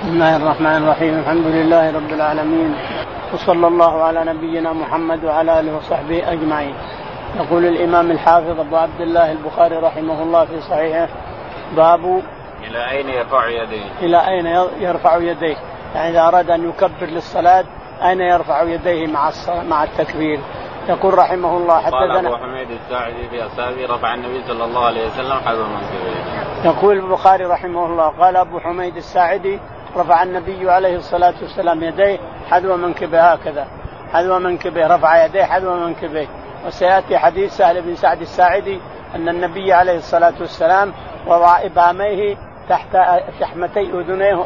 بسم الله الرحمن الرحيم الحمد لله رب العالمين وصلى الله على نبينا محمد وعلى آله وصحبه أجمعين يقول الإمام الحافظ أبو عبد الله البخاري رحمه الله في صحيحه باب إلى أين يرفع يديه؟ إلى أين يرفع يديه؟ يعني إذا أراد أن يكبر للصلاة أين يرفع يديه مع مع التكبير؟ يقول رحمه الله حدثنا قال أبو حميد الساعدي في أصحابه رفع النبي صلى الله عليه وسلم حذو منكبيه. يقول البخاري رحمه الله قال أبو حميد الساعدي رفع النبي عليه الصلاة والسلام يديه حذو منكبه هكذا. حذو منكبه رفع يديه حذو منكبه. وسيأتي حديث سهل بن سعد الساعدي أن النبي عليه الصلاة والسلام وضع ابهاميه تحت شحمتي أذنيه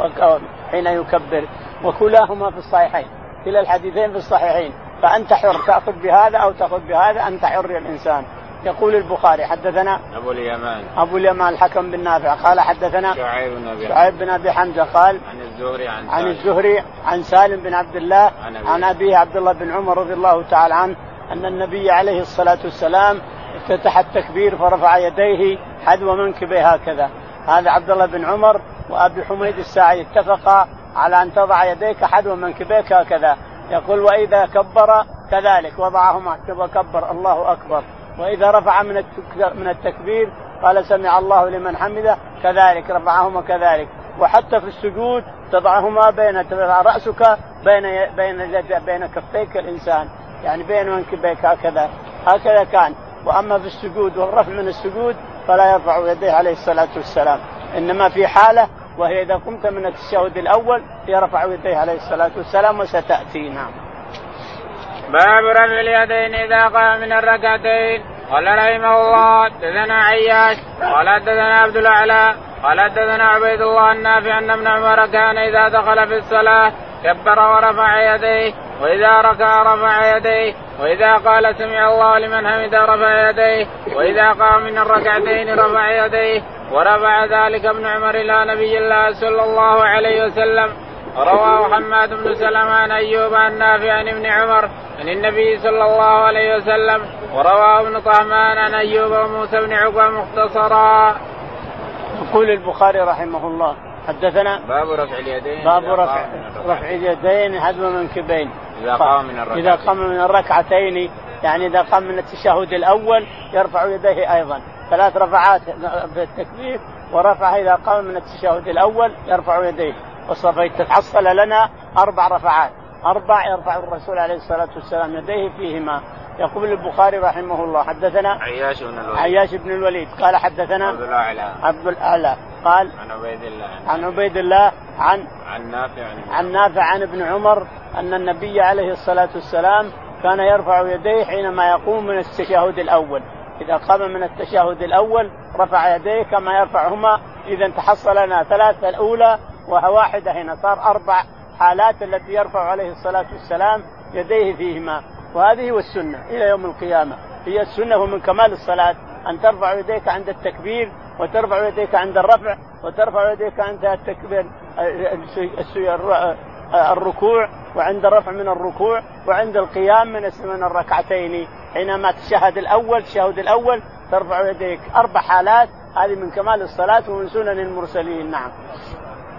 حين يكبر. وكلاهما في الصحيحين كلا الحديثين في الصحيحين. فأنت حر تأخذ بهذا أو تأخذ بهذا أنت حر يا الإنسان. يقول البخاري حدثنا أبو اليمان. أبو اليمان الحكم بن نافع. قال حدثنا شعيب بن أبي شعيب بن أبي حمزة قال عن الزهري عن عن الزهري عن سالم بن عبد الله عن, عن أبيه عبد الله بن عمر رضي الله تعالى عنه أن النبي عليه الصلاة والسلام افتتح التكبير فرفع يديه حذو منكبه هكذا. هذا عبد الله بن عمر وأبي حميد الساعي اتفقا على أن تضع يديك حذو منكبيك هكذا. يقول وإذا كبر كذلك وضعهما. كبر الله أكبر. وإذا رفع من من التكبير قال سمع الله لمن حمده كذلك رفعهما كذلك. وحتى في السجود تضعهما بين رأسك بين بين بين كفيك الإنسان. يعني بين منكبيك هكذا. هكذا كان. وأما في السجود والرفع من السجود فلا يرفع يديه عليه الصلاة والسلام. إنما في حالة وهي إذا قمت من التشهد الأول يرفع يديه عليه الصلاة والسلام وستأتي. نعم. باب رفع اليدين إذا قام من الركعتين. قال رحمه الله حدثنا عياش. قال حدثنا عبد الأعلى. قال حدثنا عبيد الله النافع أن ابن عمر كان إذا دخل في الصلاة كبر ورفع يديه وإذا ركع رفع يديه وإذا قال سمع الله لمن حمده رفع يديه وإذا قام من الركعتين رفع يديه ورفع ذلك ابن عمر إلى نبي الله صلى الله عليه وسلم. ورواه حماد بن سلمة عن أيوب عن نافع عن ابن عمر عن النبي صلى الله عليه وسلم ورواه ابن طهمان عن أيوب وموسى بن عقبة مختصرا. يقول البخاري رحمه الله حدثنا باب رفع اليدين باب رفع رفع اليدين حذو المنكبين. إذا قام من الركعتين إذا قام من الركعتين يعني إذا قام من التشهد الأول يرفع يديه أيضا. ثلاث رفعات في التكبير ورفع إذا قام من التشهد الأول يرفع يديه. وصفيت تتحصل لنا أربع رفعات. أربع يرفع الرسول عليه الصلاة والسلام يديه فيهما. يقول البخاري رحمه الله حدثنا عياش بن الوليد. عياش بن الوليد. قال حدثنا عبد الأعلى. عبد الأعلى. قال عن عبيد الله. عن عبيد الله عن عن نافع عن, نافع عن ابن عمر أن النبي عليه الصلاة والسلام كان يرفع يديه حينما يقوم من التشهد الأول. إذا قام من التشهد الأول رفع يديه كما يرفعهما. إذا تحصل لنا ثلاثة الأولى واحدة هنا. صار أربع حالات التي يرفع عليه الصلاة والسلام يديه فيهما. وهذه هو السنة إلى يوم القيامة. هي السنة ومن كمال الصلاة. أن ترفع يديك عند التكبير وترفع يديك عند الرفع وترفع يديك عند التكبير الركوع وعند الرفع من الركوع وعند القيام من من الركعتين. حينما تشهد الأول تشهد الأول ترفع يديك. أربع حالات. هذه من كمال الصلاة ومن سنن المرسلين. نعم.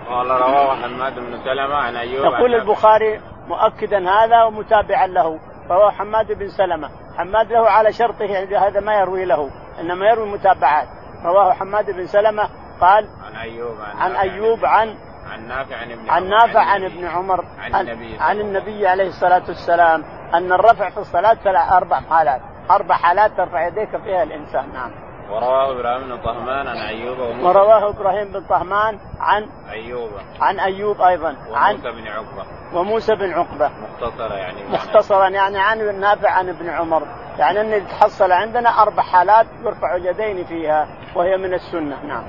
قال رواه حماد بن سلمة عن أيوب يقول البخاري مؤكدا هذا ومتابعا له رواه حماد بن سلمة. حماد له على شرطه هذا ما يروي له إنما يروي متابعات. رواه حماد بن سلمة قال عن أيوب عن, عن أيوب عن عن نافع عن ابن عن نافع عن ابن عمر عن النبي عن النبي عليه الصلاة والسلام أن الرفع في الصلاة ثلاث أربع حالات. أربع حالات ترفع يديك فيها الإنسان نعم. ورواه إبراهيم بن طهمان عن أيوب وموسى. ورواه إبراهيم بن طهمان عن أيوب. عن أيوب أيضا. عن بن عقبة. وموسى بن عقبة. مختصرا يعني. مختصرا يعني عن نافع عن ابن عمر. يعني إن تحصل عندنا أربع حالات يرفع اليدين فيها وهي من السنة. نعم.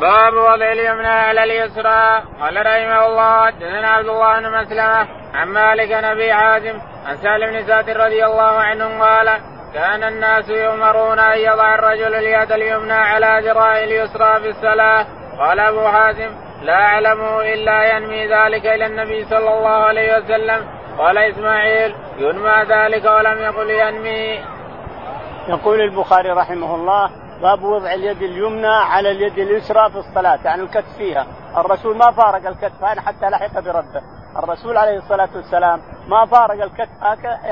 باب وضع اليمنى على اليسرى. قال رحمه الله حدثنا عبد الله بن مسلمة عن مالك نبي حازم عن سالم بن سعد رضي الله عنه قال كان الناس يؤمرون أن يضع الرجل اليد اليمنى على ذراعه اليسرى في الصلاة. قال أبو حازم لا اعلمه إلا ينمي ذلك إلى النبي صلى الله عليه وسلم. قال إسماعيل ينمى ذلك ولم يقل ينمي. يقول البخاري رحمه الله باب وضع اليد اليمنى على اليد اليسرى في الصلاة. يعني الكتف فيها. الرسول ما فارق الكتف حتى لحق بربه الرسول عليه الصلاة والسلام ما فارق الكتف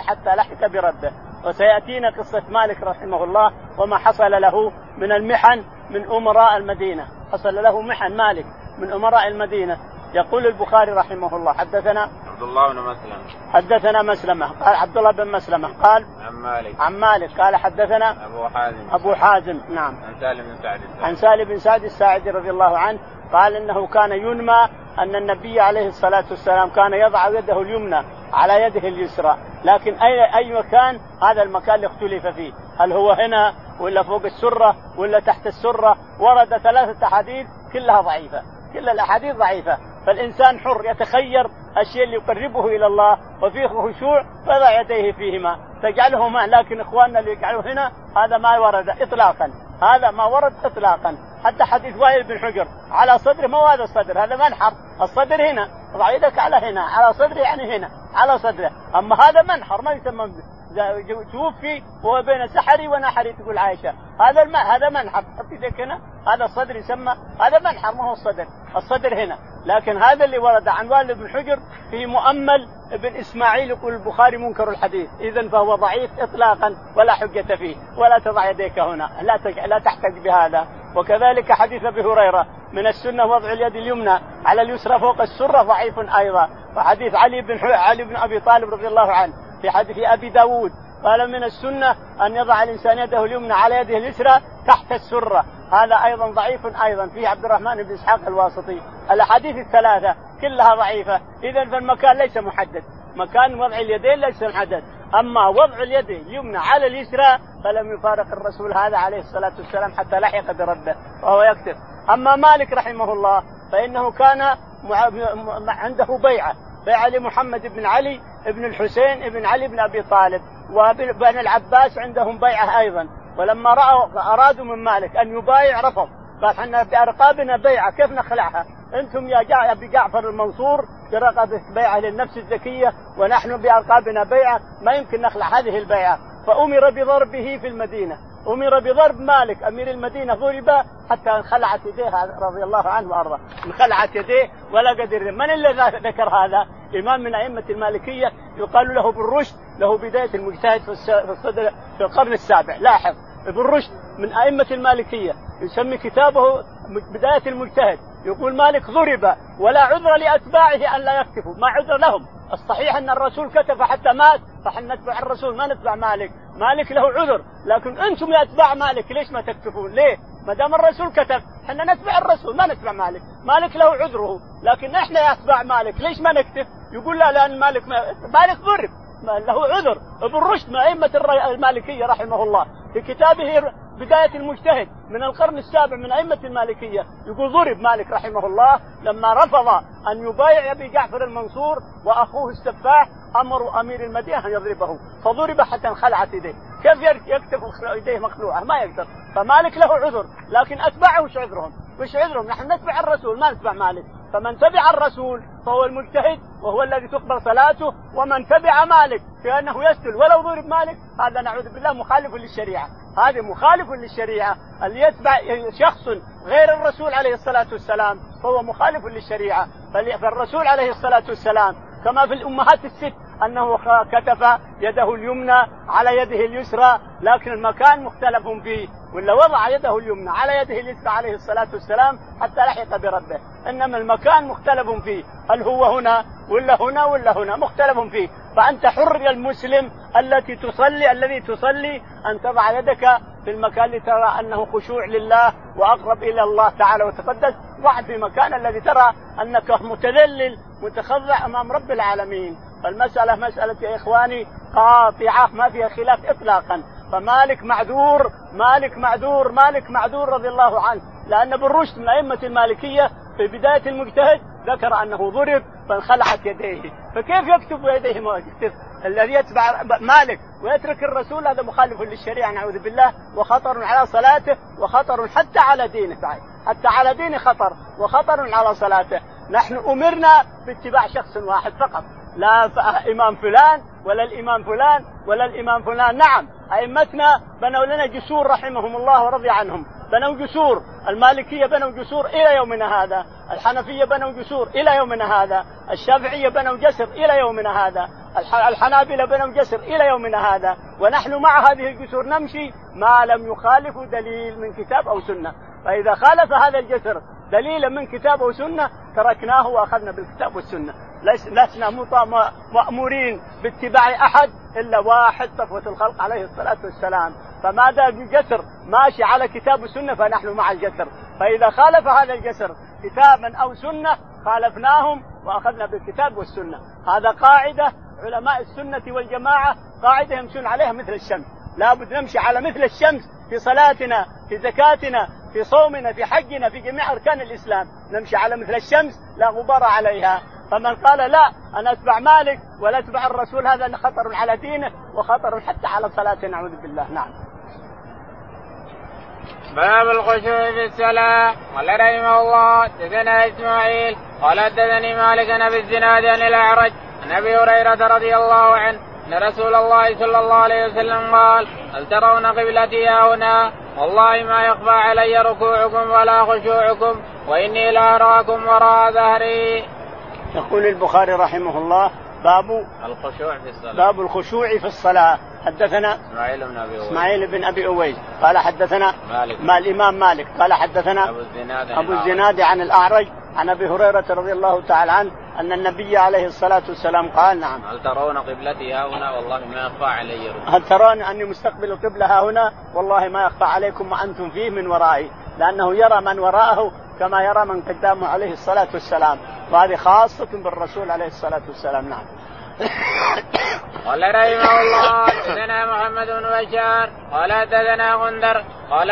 حتى لحق بربه وسيأتينا قصة مالك رحمه الله وما حصل له من المحن من أمراء المدينة. حصل له محن مالك من أمراء المدينة. يقول البخاري رحمه الله حدثنا عبد الله بن مسلمة حدثنا مسلمة قال عبد الله بن مسلمة قال عن مالك. عن مالك قال حدثنا أبو حازم. أبو حازم نعم. عن سالم بن سعد الساعدي. عن سالم بن سعد الساعدي رضي الله عنه قال إنه كان ينمى أن النبي عليه الصلاة والسلام كان يضع يده اليمنى على يده اليسرى، لكن أي أي مكان هذا المكان اللي اختلف فيه، هل هو هنا ولا فوق السرة ولا تحت السرة؟ ورد ثلاثة أحاديث كلها ضعيفة، كل الأحاديث ضعيفة، فالإنسان حر يتخير الشيء اللي يقربه إلى الله وفيه خشوع فضع يديه فيهما. تجعلهما لكن إخواننا اللي يجعلوه هنا هذا ما ورد اطلاقا. هذا ما ورد اطلاقا. حتى حديث وائل بن حجر على صدره ما هو هذا الصدر هذا منحر. الصدر هنا ضع يدك على هنا على صدره يعني هنا على صدره. أما هذا منحر ما يسمى توفي وهو بين سحري ونحري تقول عائشة. هذا الماء هذا منحر. حط يدك هنا هذا الصدر يسمى هذا منحر ما هو الصدر. الصدر هنا. لكن هذا اللي ورد عن والد بن حجر في مؤمل ابن إسماعيل يقول البخاري منكر الحديث. اذا فهو ضعيف اطلاقا ولا حجة فيه ولا تضع يديك هنا. لا لا تحتج بهذا. وكذلك حديث أبي هريرة من السنة وضع اليد اليمنى على اليسرى فوق السره ضعيف أيضا. وحديث علي بن علي بن أبي طالب رضي الله عنه في حديث أبي داود. قال من السنة أن يضع الإنسان يده اليمنى على يده اليسرى تحت السرة. هذا أيضا ضعيف أيضا. في عبد الرحمن بن إسحاق الواسطي. الأحاديث الثلاثة كلها ضعيفة. إذا فالمكان ليس محدد. مكان وضع اليدين ليس محدد. أما وضع اليد اليمنى على اليسرى فلم يفارق الرسول هذا عليه الصلاة والسلام حتى لحق بربه وهو يكتب. أما مالك رحمه الله فإنه كان عنده بيعة. بيعة لمحمد بن علي بن الحسين بن علي بن أبي طالب وبن العباس عندهم بيعة أيضا. ولما رأوا أرادوا من مالك أن يبايع رفض. قال إحنا بأرقابنا بيعة كيف نخلعها؟ أنتم يا جا أبي جعفر المنصور برقبة بيعة للنفس الزكية ونحن بأرقابنا بيعة ما يمكن نخلع هذه البيعة. فأمر بضربه في المدينة. أمر بضرب مالك أمير المدينة ضرب حتى انخلعت يديه رضي الله عنه وأرضاه. انخلعت يديه ولا قدر من الذي ذكر هذا؟ إمام من أئمة المالكية يقال له بالرشد له بداية المجتهد في الصدر في القرن السابع. لاحظ ابن رشد من أئمة المالكية. يسمي كتابه بداية المجتهد. يقول مالك ضرب ولا عذر لأتباعه أن لا يكتفوا ما عذر لهم. الصحيح أن الرسول كتب حتى مات فحنا نتبع الرسول ما نتبع مالك. مالك له عذر لكن أنتم يا أتباع مالك ليش ما تكتفون؟ ليه؟ ما دام الرسول كتب إحنا نتبع الرسول ما نتبع مالك. مالك له عذره لكن إحنا يا اتباع مالك ليش ما نكتب؟ يقول لا لأن مالك ما مالك ضرب له عذر. ابن رشد من أئمة المالكية رحمه الله في كتابه بداية المجتهد من القرن السابع من أئمة المالكية. يقول ضرب مالك رحمه الله لما رفض أن يبايع أبي جعفر المنصور وأخوه السفاح أمروا أمير المدينة أن يضربه فضرب حتى انخلعت يديه. كيف يكتب يديه مخلوعة؟ ما يقدر. فمالك له عذر لكن أتباعه وش عذرهم؟ وش عذرهم؟ نحن نتبع الرسول ما نتبع مالك. فمن تبع الرسول فهو المجتهد وهو الذي تقبل صلاته ومن تبع مالك انه يسجد ولو ضرب مالك هذا نعوذ بالله مخالف للشريعة. هذا مخالف للشريعة. اللي يتبع شخص غير الرسول عليه الصلاة والسلام فهو مخالف للشريعة. فالرسول عليه الصلاة والسلام كما في الأمهات الست أنه كتف يده اليمنى على يده اليسرى لكن المكان مختلف فيه. ولا وضع يده اليمنى على يده اليسرى عليه الصلاة والسلام حتى لحق بربه. إنما المكان مختلف فيه. هل هو هنا ولا هنا ولا هنا؟ مختلف فيه. فأنت حر يا المسلم التي تصلي الذي تصلي أن تضع يدك في المكان اللي ترى أنه خشوع لله وأقرب إلى الله تعالى وتقدس. ضع في مكان الذي ترى أنك متذلل متخضع أمام رب العالمين. فالمسألة مسألة يا إخواني قاطعة ما فيها خلاف اطلاقا. فمالك معذور مالك معذور مالك معذور رضي الله عنه. لأن ابن رشد من أئمة المالكية في بداية المجتهد ذكر أنه ضرب فانخلعت يديه. فكيف يكتب يديه ما يكتب الذي يتبع مالك ويترك الرسول هذا مخالف للشريعة نعوذ بالله وخطر على صلاته وخطر حتى على دينه حتى على دينه خطر وخطر على صلاته. نحن أمرنا باتباع شخص واحد فقط. لا إمام فلان ولا الإمام فلان ولا الإمام فلان. نعم أئمتنا بنوا لنا جسور رحمهم الله ورضي عنهم. بنوا جسور المالكية بنوا جسور إلى يومنا هذا الحنفية بنوا جسور إلى يومنا هذا الشافعية بنوا جسر إلى يومنا هذا الحنابلة بنوا جسر إلى يومنا هذه ونحن مع هذه الجسور نمشي ما لم يخالف دليل من كتاب أو سنة. فإذا خالف هذا الجسر دليلا من كتاب أو سنة تركناه وأخذنا بالكتاب والسنة. لسنا مأمورين باتباع أحد إلا واحد صفوة الخلق عليه الصلاة والسلام. فما دام الجسر ماشي على كتاب وسنة فنحن مع الجسر. فإذا خالف هذا الجسر كتابا أو سنة خالفناهم وأخذنا بالكتاب والسنة. هذا قاعدة علماء السنة والجماعة قاعدة يمشون عليها مثل الشمس. لابد نمشي على مثل الشمس في صلاتنا في زكاتنا في صومنا في حجنا في جميع أركان الإسلام. نمشي على مثل الشمس لا غبار عليها. فمن قال لا أنا أتبع مالك ولا أتبع الرسول هذا خطر على دينه وخطر حتى على صلاته نعوذ بالله. نعم. باب الخشوع في الصلاة. قال رحمه الله دثنا إسماعيل قال حدثني مالك ابي الزناد عن الأعرج عن أبي هريرة رضي الله عنه أن رسول الله صلى الله عليه وسلم قال هل ترون قبلتي هنا؟ والله ما يخفى علي ركوعكم ولا خشوعكم وإني لاراكم وراء ظهري. يقول البخاري رحمه الله باب الخشوع في الصلاة. باب الخشوع في الصلاة. حدثنا إسماعيل بن أبي إسماعيل بن أبي أويس. قال حدثنا مالك. ما الإمام مالك. قال حدثنا أبو الزناد أبو الزناد عن الأعرج. عن أبي هريرة رضي الله تعالى عنه أن النبي عليه الصلاة والسلام قال نعم. هل ترون قبلتي ها هنا؟ والله ما يخفى علي. هل ترون أني مستقبل القبلة ها هنا؟ والله ما يخفى عليكم ما أنتم فيه من ورائي. لأنه يرى من وراءه كما يرى من قدامه عليه الصلاة والسلام. وهذه خاصة بالرسول عليه الصلاة والسلام. نعم. قال رحمه الله حدثنا محمد بن بشار قال حدثنا غندر قال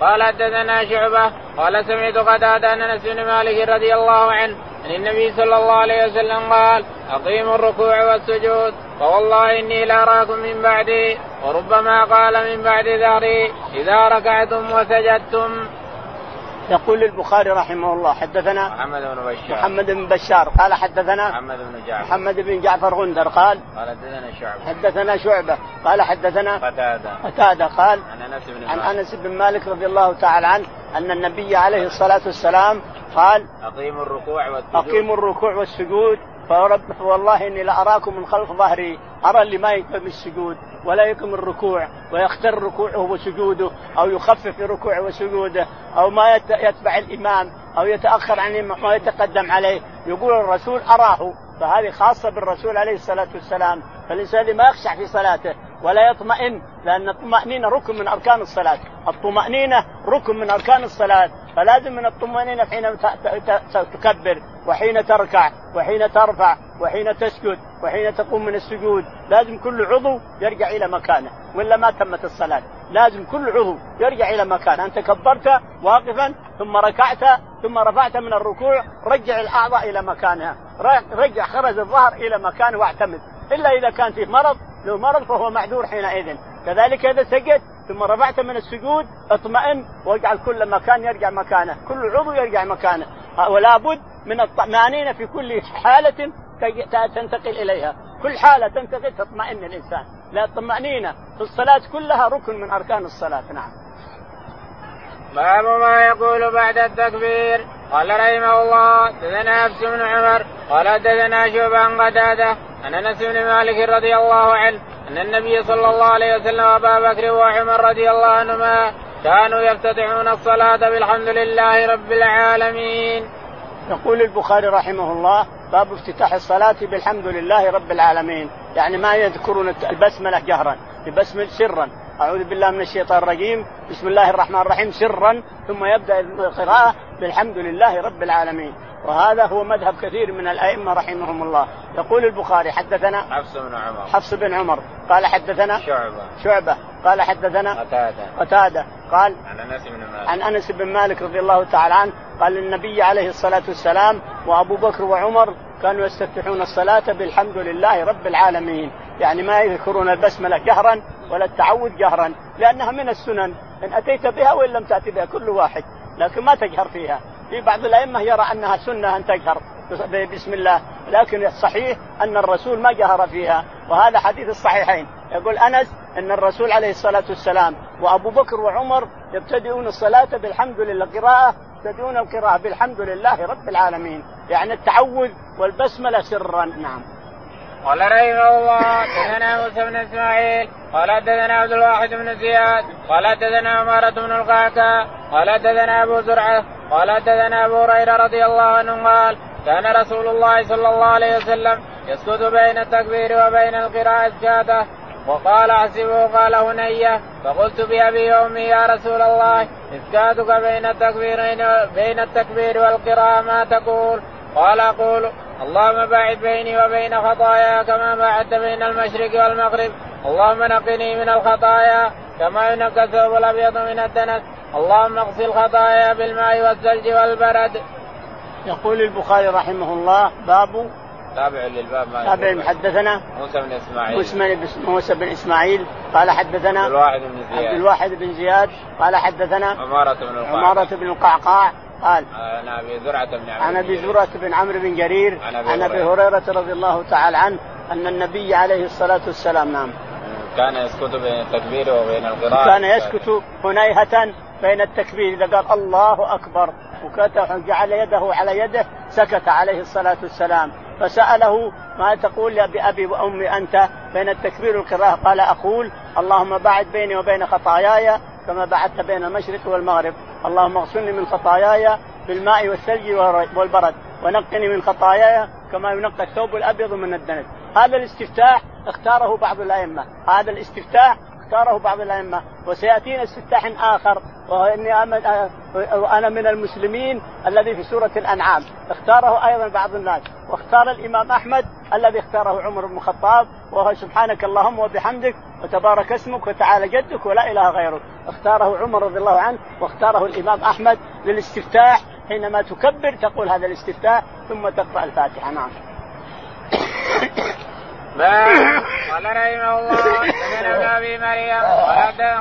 قال حدثنا شعبة قال سمعت قتادة ان أنس بن مالك رضي الله عنه عن النبي صلى الله عليه وسلم قال أقيموا الركوع والسجود فوالله إني لاراكم من بعدي وربما قال من بعد ظهري إذا ركعتم وسجدتم. يقول البخاري رحمه الله حدثنا محمد بن بشار. محمد بن بشار. قال حدثنا محمد بن جعفر. محمد بن جعفر غندر. قال قال حدثنا شعبة. حدثنا شعبة. قال حدثنا قتادة. قتادة. قال عن أنس بن عن مالك. أنس بن مالك رضي الله تعالى عنه أن النبي عليه الصلاة والسلام قال أقيموا الركوع والسجود. أقيموا الركوع والسجود. فرب فوالله إني لاراكم من خلف ظهري أرى اللي ما يقيم السجود ولا يقيم الركوع ويختر ركوعه وسجوده أو يخفف ركوعه وسجوده أو ما يتبع الإمام أو يتأخر عن ما يتقدم عليه. يقول الرسول أراه. فهذه خاصة بالرسول عليه الصلاة والسلام. فالإنسان ما يخشع في صلاته ولا يطمئن لأن الطمأنينة ركن من أركان الصلاة. الطمأنينة ركن من أركان الصلاة. فلازم من الطمأنينة حين تكبر وحين تركع وحين ترفع وحين تسجد وحين تقوم من السجود. لازم كل عضو يرجع إلى مكانه. ولا ما تمت الصلاة. لازم كل عضو يرجع إلى مكانه. أنت كبرت واقفا ثم ركعت ثم رفعت من الركوع رجع الأعضاء إلى مكانها. رجع خرج الظهر إلى مكانه واعتمد. إلا إذا كان فيه مرض لو مرض فهو معذور حينئذ. كذلك إذا سجد ثم رفعت من السجود اطمئن واجعل كل مكان يرجع مكانه كل عضو يرجع مكانه. ولا بد من الطمأنينة في كل حالة تنتقل إليها. كل حالة تنتقل تطمئن الإنسان. لا الطمأنينة في الصلاة كلها ركن من أركان الصلاة. نعم. باب ما يقول بعد التكبير. قال رحمه الله دثنا حفص بن عمر قال دثنا شعبة عن قتادة عن انس بن مالك رضي الله عنه ان النبي صلى الله عليه وسلم وابا بكر وعمر رضي الله عنهما كانوا يفتتحون الصلاة بالحمد لله رب العالمين. يقول البخاري رحمه الله باب افتتاح الصلاة بالحمد لله رب العالمين، يعني ما يذكرون البسملة جهرا، ببسمل سرا، أعوذ بالله من الشيطان الرجيم، بسم الله الرحمن الرحيم. سرا ثم يبدأ القراءة بالحمد لله رب العالمين، وهذا هو مذهب كثير من الأئمة رحمهم الله. يقول البخاري حدثنا حفص بن عمر. حفص بن عمر. قال حدثنا شعبة. شعبة. قال حدثنا قتادة. قتادة. قال عن أنس بن مالك. عن أنس بن مالك رضي الله تعالى عنه قال النبي عليه الصلاة والسلام وأبو بكر وعمر كانوا يستفتحون الصلاة بالحمد لله رب العالمين. يعني ما يذكرون البسملة جهرا ولا التعوذ جهرا لأنها من السنن. إن أتيت بها وإن لم تأتي بها كل واحد. لكن ما تجهر فيها. في بعض الأئمة يرى أنها سنة أن تجهر بسم الله لكن الصحيح أن الرسول ما جهر فيها وهذا حديث الصحيحين. يقول أنس إن الرسول عليه الصلاة والسلام وأبو بكر وعمر يبتدئون الصلاة بالحمد لله قراءه يبتدئون القراءة بالحمد لله رب العالمين. يعني التعوذ والبسملة سرا. نعم. قال رحمه الله دثنا موسى بن إسماعيل قال دثنا عبد الواحد بن زياد قال دثنا عمارة بن القعقاع قال دثنا أبو زرعة قال دثنا أبو هريرة رضي الله عنه قال كان رسول الله صلى الله عليه وسلم يسكت بين التكبير وبين القراءة شاته وقال أحسبه قال هنيه فقلت بأبي وامي يا رسول الله اسكاتك بين التكبير بين التكبير والقراءة ما تقول؟ قال أقول اللهم باعد بيني وبين خطايا كما باعدت بين المشرق والمغرب. اللهم نقني من الخطايا كما ينقى الثوب الأبيض من الدنس. اللهم اغسل خطايا بالماء والثلج والبرد. يقول البخاري رحمه الله باب تابع للباب ما تابع حدثنا موسى بن إسماعيل. موسى بن موسى بن إسماعيل. قال حدثنا عبد الواحد بن زياد. عبد الواحد بن زياد. قال حدثنا عمارة بن القعقاع. عمارة بن القعقاع. قال عن أبي زرعة بن عمرو عن أبي زرعة بن عمرو بن جرير. عن أبي. هريرة رضي الله تعالى عنه أن النبي عليه الصلاة والسلام نعم كان يسكت بين التكبير وبين القراءة. كان يسكت هنيهة بين التكبير. إذا قال الله أكبر. وجعل يده على يده سكت عليه الصلاة والسلام. فسأله ما تقول يا بأبي وأمي أنت بين التكبير والقراءة؟ قال أقول اللهم باعد بيني وبين خطاياي كما بعدت بين المشرق والمغرب. اللهم اغسلني من خطاياي بالماء والثلج والبرد. ونقني من خطاياي كما ينقى الثوب الأبيض من الدنس. هذا الاستفتاح اختاره بعض الأئمة. هذا الاستفتاح اختاره بعض الأئمة. وسيأتينا استفتاح آخر. وهو إني وأنا من المسلمين الذي في سورة الأنعام. اختاره أيضا بعض الناس. واختار الإمام أحمد الذي اختاره عمر بن الخطاب. وهو سبحانك اللهم وبحمدك وتبارك اسمك وتعالى جدك ولا إله غيرك. اختاره عمر رضي الله عنه. واختاره الإمام أحمد للاستفتاح. حينما تكبر تقول هذا الاستفتاح ثم تقرأ الفاتحة. نعم. قال رحمه الله حدثنا ابن أبي مريم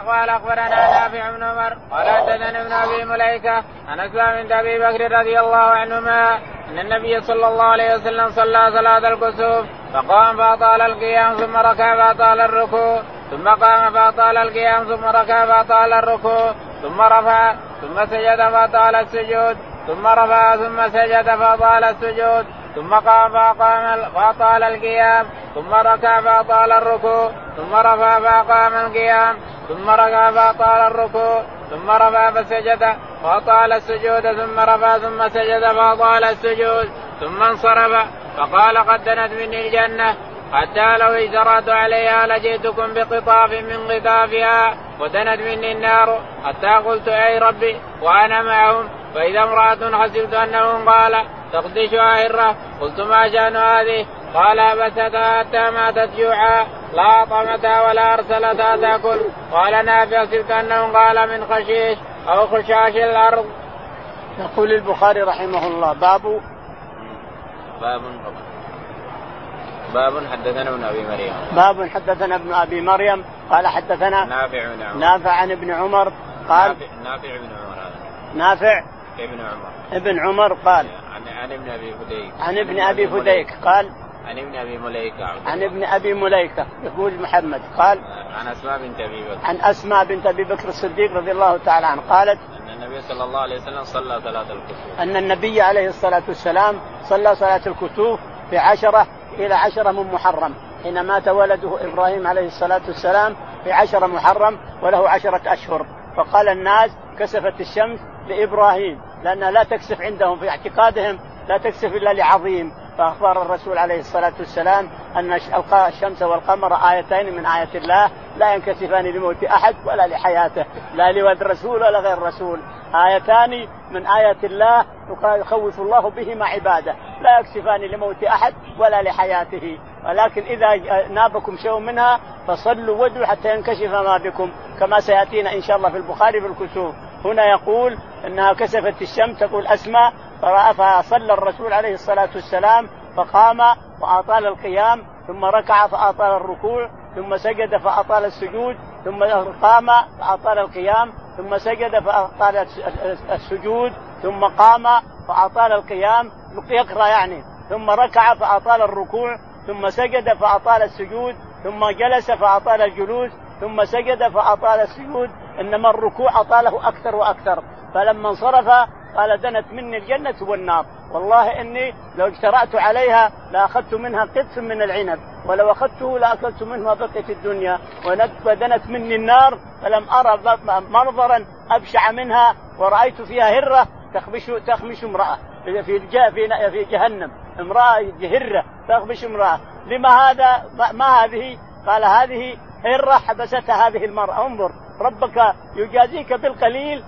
قال أخبرنا نافع بن عمر قال حدثنا ابن أبي مليكة عن أسلام بن أبي بكر رضي الله عنهما أن النبي صلى الله عليه وسلم صلى صلاة الكسوف فقام فأطال القيام ثم ركع فأطال الركوع ثم قام فأطال القيام ثم ركع فأطال الركوع ثم رفع ثم سجد فأطال السجود ثم رفع ثم سجد فأطال السجود. ثم قام فأقام فأطال القيام. ثم ركع فأطال الركوع. ثم رفع فأقام القيام. ثم ركع فأطال الركوع. ثم رفع فسجد. فأطال السجود. ثم رفع ثم سجد فأطال السجود. ثم انصرف. فقال قد دنت مني الجنة. حتى لو اجترأت عليها لجئتكم بقطاف من قطافها ودنت مني النار. حتى قلت أي ربي وأنا معهم. فإذا امرأة حسبت أنه قال تخدشها هره قلت ما شأن هذه؟ قال بستها حتى ماتت جوعا لا طمتها ولا ارسلتها تاكل قال نافع حسبت أنه قال من خشيش أو خشاش الأرض. يقول البخاري رحمه الله باب باب باب حدثنا ابن أبي مريم. باب حدثنا ابن أبي مريم. قال حدثنا نافع بن عمر. نافع عن ابن عمر. قال نافع بن عمر هذا. نافع ابن عمر. ابن عمر قال عن عن ابن أبي فديك عن ابن أبي فديك قال عن ابن أبي مليكه عن ابن أبي مليكه يقول محمد قال عن أسماء بنت أبي بكر. عن أسماء بنت أبي بكر الصديق رضي الله تعالى عنه قالت أن النبي صلى الله عليه وسلم صلى صلاة الكسوف. أن النبي عليه الصلاة والسلام صلى صلاة الكسوف في عشرة إلى عشرة من محرم حين مات ولده إبراهيم عليه الصلاة والسلام في عشرة محرم وله عشرة أشهر. فقال الناس كسفت الشمس لإبراهيم. لأنها لا تكسف عندهم في اعتقادهم لا تكسف إلا لعظيم. فأخبر الرسول عليه الصلاة والسلام أن الشمس والقمر آيتين من آيات الله لا ينكسفان لموت أحد ولا لحياته لا لولد رسول ولا غير رسول. آيتان من آيات الله يخوف الله بهما عباده لا يكسفان لموت أحد ولا لحياته. ولكن إذا نابكم شيء منها فصلوا وادعوا حتى ينكشف ما بكم كما سيأتينا إن شاء الله في البخاري في الكسوف هنا يقول إنها كسفت الشمس تقول اسماء فصلى الرسول عليه الصلاة والسلام فقام وأطال القيام ثم ركع فأطال الركوع ثم سجد فأطال السجود ثم قام فأطال القيام ثم سجد فأطال السجود ثم قام فأطال القيام يقرأ يعني ثم ركع فأطال الركوع ثم سجد فأطال السجود ثم جلس فأطال الجلوس ثم سجد فأطال السجود إنما الركوع أطاله أكثر وأكثر. فلما انصرف قال دنت مني الجنة والنار. والله إني لو اجترأت عليها لأخذت منها قطف من العنب ولو أخذته لأكلت منه ما الدنيا. ودنت مني النار فلم أرى منظرا أبشع منها ورأيت فيها هرة تخبش تخمش امرأة. في في في جهنم امرأة هرة تخبش امرأة. لما هذا ما هذه؟ قال هذه هرة حبستها هذه المرأة. انظر ربك يجازيك بالقليل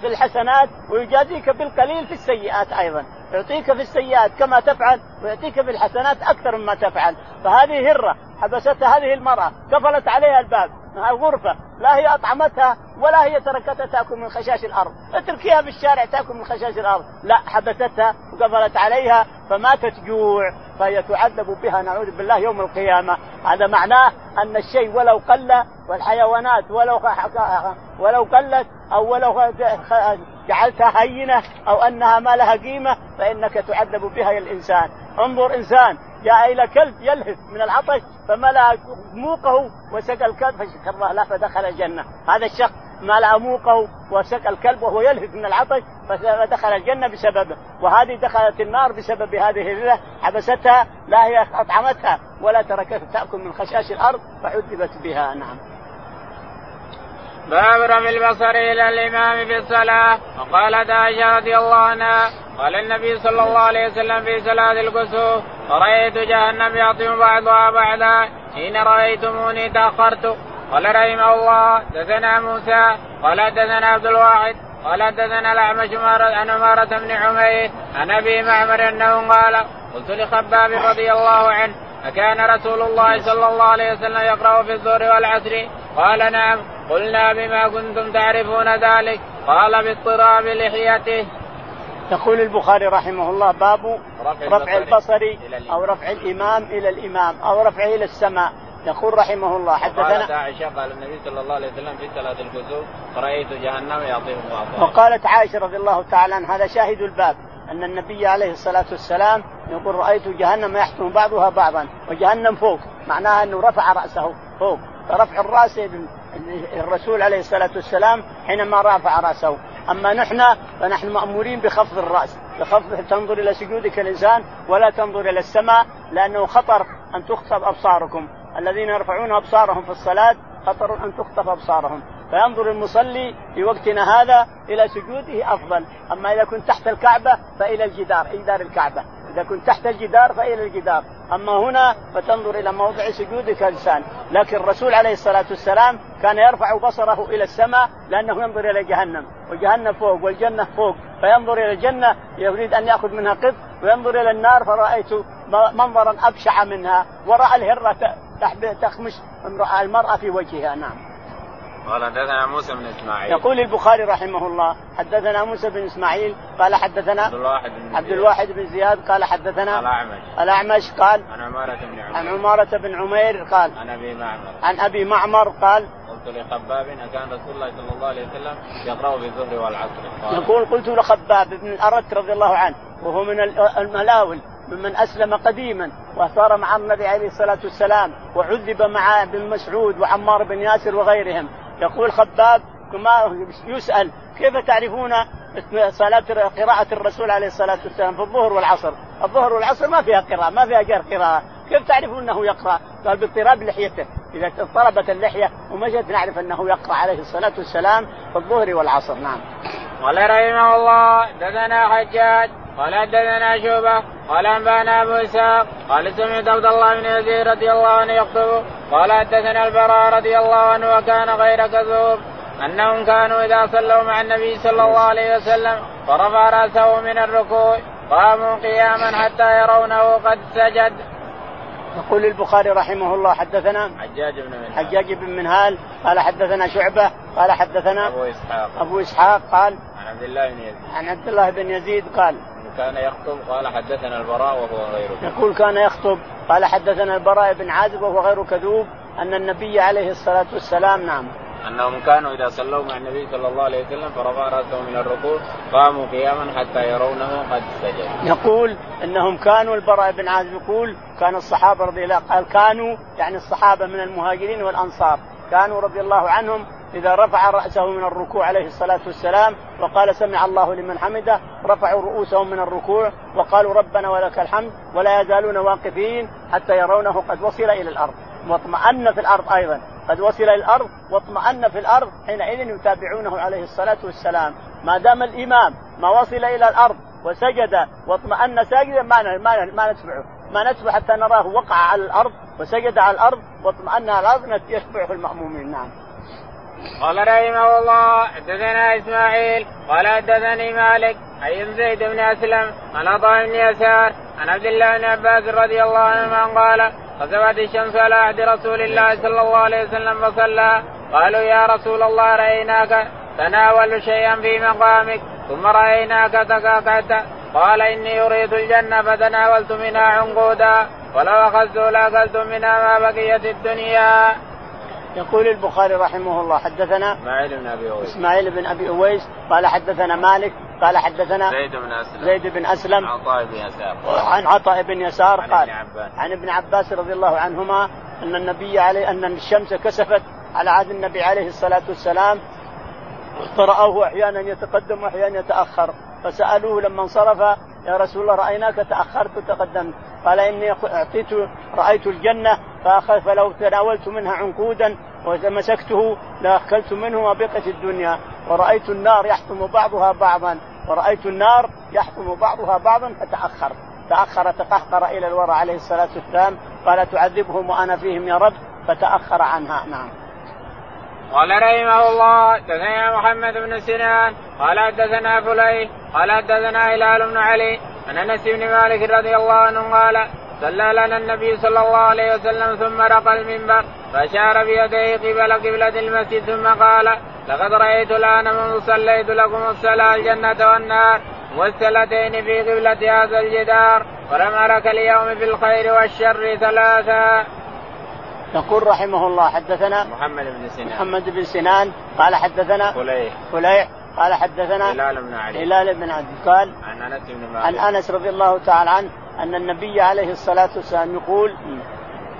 في الحسنات ويجازيك بالقليل في السيئات أيضا. يعطيك في السيئات كما تفعل ويعطيك في الحسنات أكثر مما تفعل. فهذه هرة حبستها هذه المرأة قفلت عليها الباب. الغرفة لا هي أطعمتها ولا هي تركتها تأكل من خشاش الأرض. اتركيها في الشارع تأكل من خشاش الأرض. لا حبستها وقفلت عليها فماتت جوع فهي تعذب بها نعوذ بالله يوم القيامة. هذا معناه أن الشيء ولو قل والحيوانات ولو ولو قلت أو ولو جعلتها هينة أو أنها ما لها قيمة فإنك تعذب بها الإنسان. انظر إنسان جاء إلى كلب يلهث من العطش فملأ موقه وسقى الكلب فشكر الله له فدخل الجنة. هذا الشخص ملأ موقه وسقى الكلب وهو يلهث من العطش فدخل الجنة بسببه. وهذه دخلت النار بسبب هذه الهله حبستها لا هي أطعمتها ولا تركتها تأكل من خشاش الأرض فعذبت بها نعم. باب رمي البصر إلى الإمام في الصلاة. وقالت عائشة رضي الله عنها قال النبي صلى الله عليه وسلم في صلاة الكسوف رأيت جهنم يعطم بعضها بعضا حين رأيتموني تأخرت. قال رحمه الله دثنا موسى. قال دثنا عبد الواحد. قال دثنا الأعمش عن عمارة بن عمير عن أبي معمر أنه قال قلت لخباب رضي الله عنه أكان رسول الله صلى الله عليه وسلم يقرأ في الظهر والعصر؟ قال نعم. قلنا بما كنتم تعرفون ذلك قال باضطراب لحيته. يقول البخاري رحمه الله باب رفع البصر أو رفع الإمام إلى الإمام أو رفعه إلى السماء. يقول رحمه الله حدثنا قالت عائشة قال النبي صلى الله عليه وسلم في صلاة الكسوف رأيت جهنم يعطيه بعضها وقالت عائشة رضي الله تعالى عنها هذا شاهد الباب أن النبي عليه الصلاة والسلام يقول رأيت جهنم يحكم بعضها بعضا وجهنم فوق. معناها أنه رفع رأسه فوق فرفع الرأس الرسول عليه الصلاة والسلام حينما رفع رأسه. أما نحن فنحن مأمورين بخفض الرأس بخفض تنظر إلى سجودك الإنسان ولا تنظر إلى السماء لأنه خطر أن تخطب أبصاركم. الذين يرفعون أبصارهم في الصلاة خطر أن تخطف أبصارهم. فينظر المصلي في وقتنا هذا إلى سجوده أفضل. أما إذا كنت تحت الكعبة فإلى الجدار جدار الكعبة. إذا كنت تحت الجدار فإلى الجدار. أما هنا فتنظر إلى موضع سجودك الانسان لكن الرسول عليه الصلاة والسلام كان يرفع بصره إلى السماء لأنه ينظر إلى جهنم. وجهنم فوق والجنة فوق. فينظر إلى الجنة يريد أن يأخذ منها قط. وينظر إلى النار فرأيت منظرا أبشع منها. ورأى الهرة تخمش المرأة في وجهها. نعم. قال حدثنا موسى بن إسماعيل. يقول البخاري رحمه الله حدثنا موسى بن إسماعيل قال حدثنا عبد الواحد بن عبد الواحد بن زياد قال حدثنا الأعمش. الأعمش قال عن عمارة بن عمير. عن عمارة بن عمير قال عن أبي معمر. عن أبي معمر قال قلت لخباب اكان رسول الله صلى الله عليه وسلم يقرأ في الظهر والعصر. قال. يقول قلت لخباب بن الأرت رضي الله عنه وهو من الملاول ممن أسلم قديما وصار مع النبي عليه الصلاة والسلام وعذب مع ابن مسعود وعمار بن ياسر وغيرهم. يقول خباب كما يسأل كيف تعرفون صلاة قراءة الرسول عليه الصلاة والسلام في الظهر والعصر؟ الظهر والعصر ما فيها قراءة ما فيها غير قراءة. كيف تعرفون أنه يقرأ؟ قال باضطراب لحيته. إذا اضطربت اللحية ومشت نعرف أنه يقرأ عليه الصلاة والسلام في الظهر والعصر. نعم. قال رحمه الله دثنا حجاج قال حدثنا شوبه قال أنبأنا أبو إسحاق قال سمعت عبد الله بن يزيد رضي الله عنه يخطب قال حدثنا البراء رضي الله عنه وكان غير كذوب أنهم كانوا إذا صلوا مع النبي صلى الله عليه وسلم فرفع رأسه من الركوع قاموا قياما حتى يرونه قد سجد. يقول البخاري رحمه الله حدثنا حجاج بن منهال. حجاج بن منهال قال حدثنا شعبة قال حدثنا أبو إسحاق. أبو إسحاق قال عن عبد الله بن يزيد. عن عبد الله بن يزيد قال كان يخطب؟ قال حدثنا البراء وهو غير كذوب. يقول كان يخطب. قال حدثنا البراء بن عازب وهو غير كذوب. أن النبي عليه الصلاة والسلام نعم. أنهم كانوا إذا صلوا مع النبي صلى الله عليه وسلم فرفع راسه من الركوع قاموا قياما حتى يرونه قد سجد. يقول إنهم كانوا البراء بن عازب يقول كان الصحابة رضي الله قال كانوا يعني الصحابة من المهاجرين والأنصار كانوا رضي الله عنهم إذا رفع رأسه من الركوع عليه الصلاة والسلام وقال سمع الله لمن حمده رفعوا رؤوسهم من الركوع وقالوا ربنا ولك الحمد ولا يزالون واقفين حتى يرونه قد وصل إلى الأرض. واطمأن في الأرض أيضا. قد وصل إلى الأرض واطمأن في الأرض حينئذ يتابعونه عليه الصلاة والسلام. ما دام الإمام ما وصل إلى الأرض وسجد واطمأن ساجدا ما ما نتبعه ما نتبع حتى نراه وقع على الأرض وسجد على الأرض واطمأن على الأرض يتبعه المأمومين. نعم. قال رحمه الله حدثنا إسماعيل قال حدثني مالك عن زيد بن أسلم عن عطاء بن يسار عن عبد الله بن عباس رضي الله عنهما قال خسفت الشمس على عهد رسول الله صلى الله عليه وسلم فصلى قالوا يا رسول الله رأيناك تناول شيئا في مقامك ثم رأيناك تكاكعت قال إني أريد الجنة فتناولت منها عنقودا ولو أخذت لاكلت منها ما بقيت الدنيا. يقول البخاري رحمه الله حدثنا إسماعيل بن أبي أويس. إسماعيل بن أبي أويس قال حدثنا مالك قال حدثنا زيد بن أسلم. زيد بن أسلم. عن عطاء بن يسار. عن عطاء بن يسار عن قال ابن عباس. عن ابن عباس رضي الله عنهما أن النبي عليه أن الشمس كسفت على عهد النبي عليه الصلاة والسلام فرأوه أحيانا يتقدم وأحيانا يتأخر. فسألوه لما انصرف يا رسول الله رأيناك؟ تأخرت وتقدمت. قال إني أعطيت رأيت الجنة فلو تناولت منها عنقودا ومسكته لاكلت منه ما بقت الدنيا. ورأيت النار يحطم بعضها بعضا. ورأيت النار يحطم بعضها بعضا فتأخر. تأخر تقهقر إلى الورى عليه الصلاة والسلام. قال تعذبهم وأنا فيهم يا رب. فتأخر عنها. نعم. قال رحمه الله. حدثنا محمد بن سنان. قال حدثنا فليح قال حدثنا هلال بن علي. عن أنس بن مالك رضي الله عنه قال صلى لنا النبي صلى الله عليه وسلم ثم رقى المنبر. فاشار بيديه قبل قبلة المسجد ثم قال لقد رأيت الآن منذ صليت لكم الصلاة الجنة والنار والسلتين في قبلة هذا الجدار ولم أرك اليوم في الخير والشر ثلاثا. يقول رحمه الله حدثنا محمد بن سنان. محمد بن سنان قال حدثنا فليح. فليح قال حدثنا هلال بن علي. هلال بن عبد قال عن أنس بن عن مالك أنس رضي الله تعالى عنه أن النبي عليه الصلاة والسلام يقول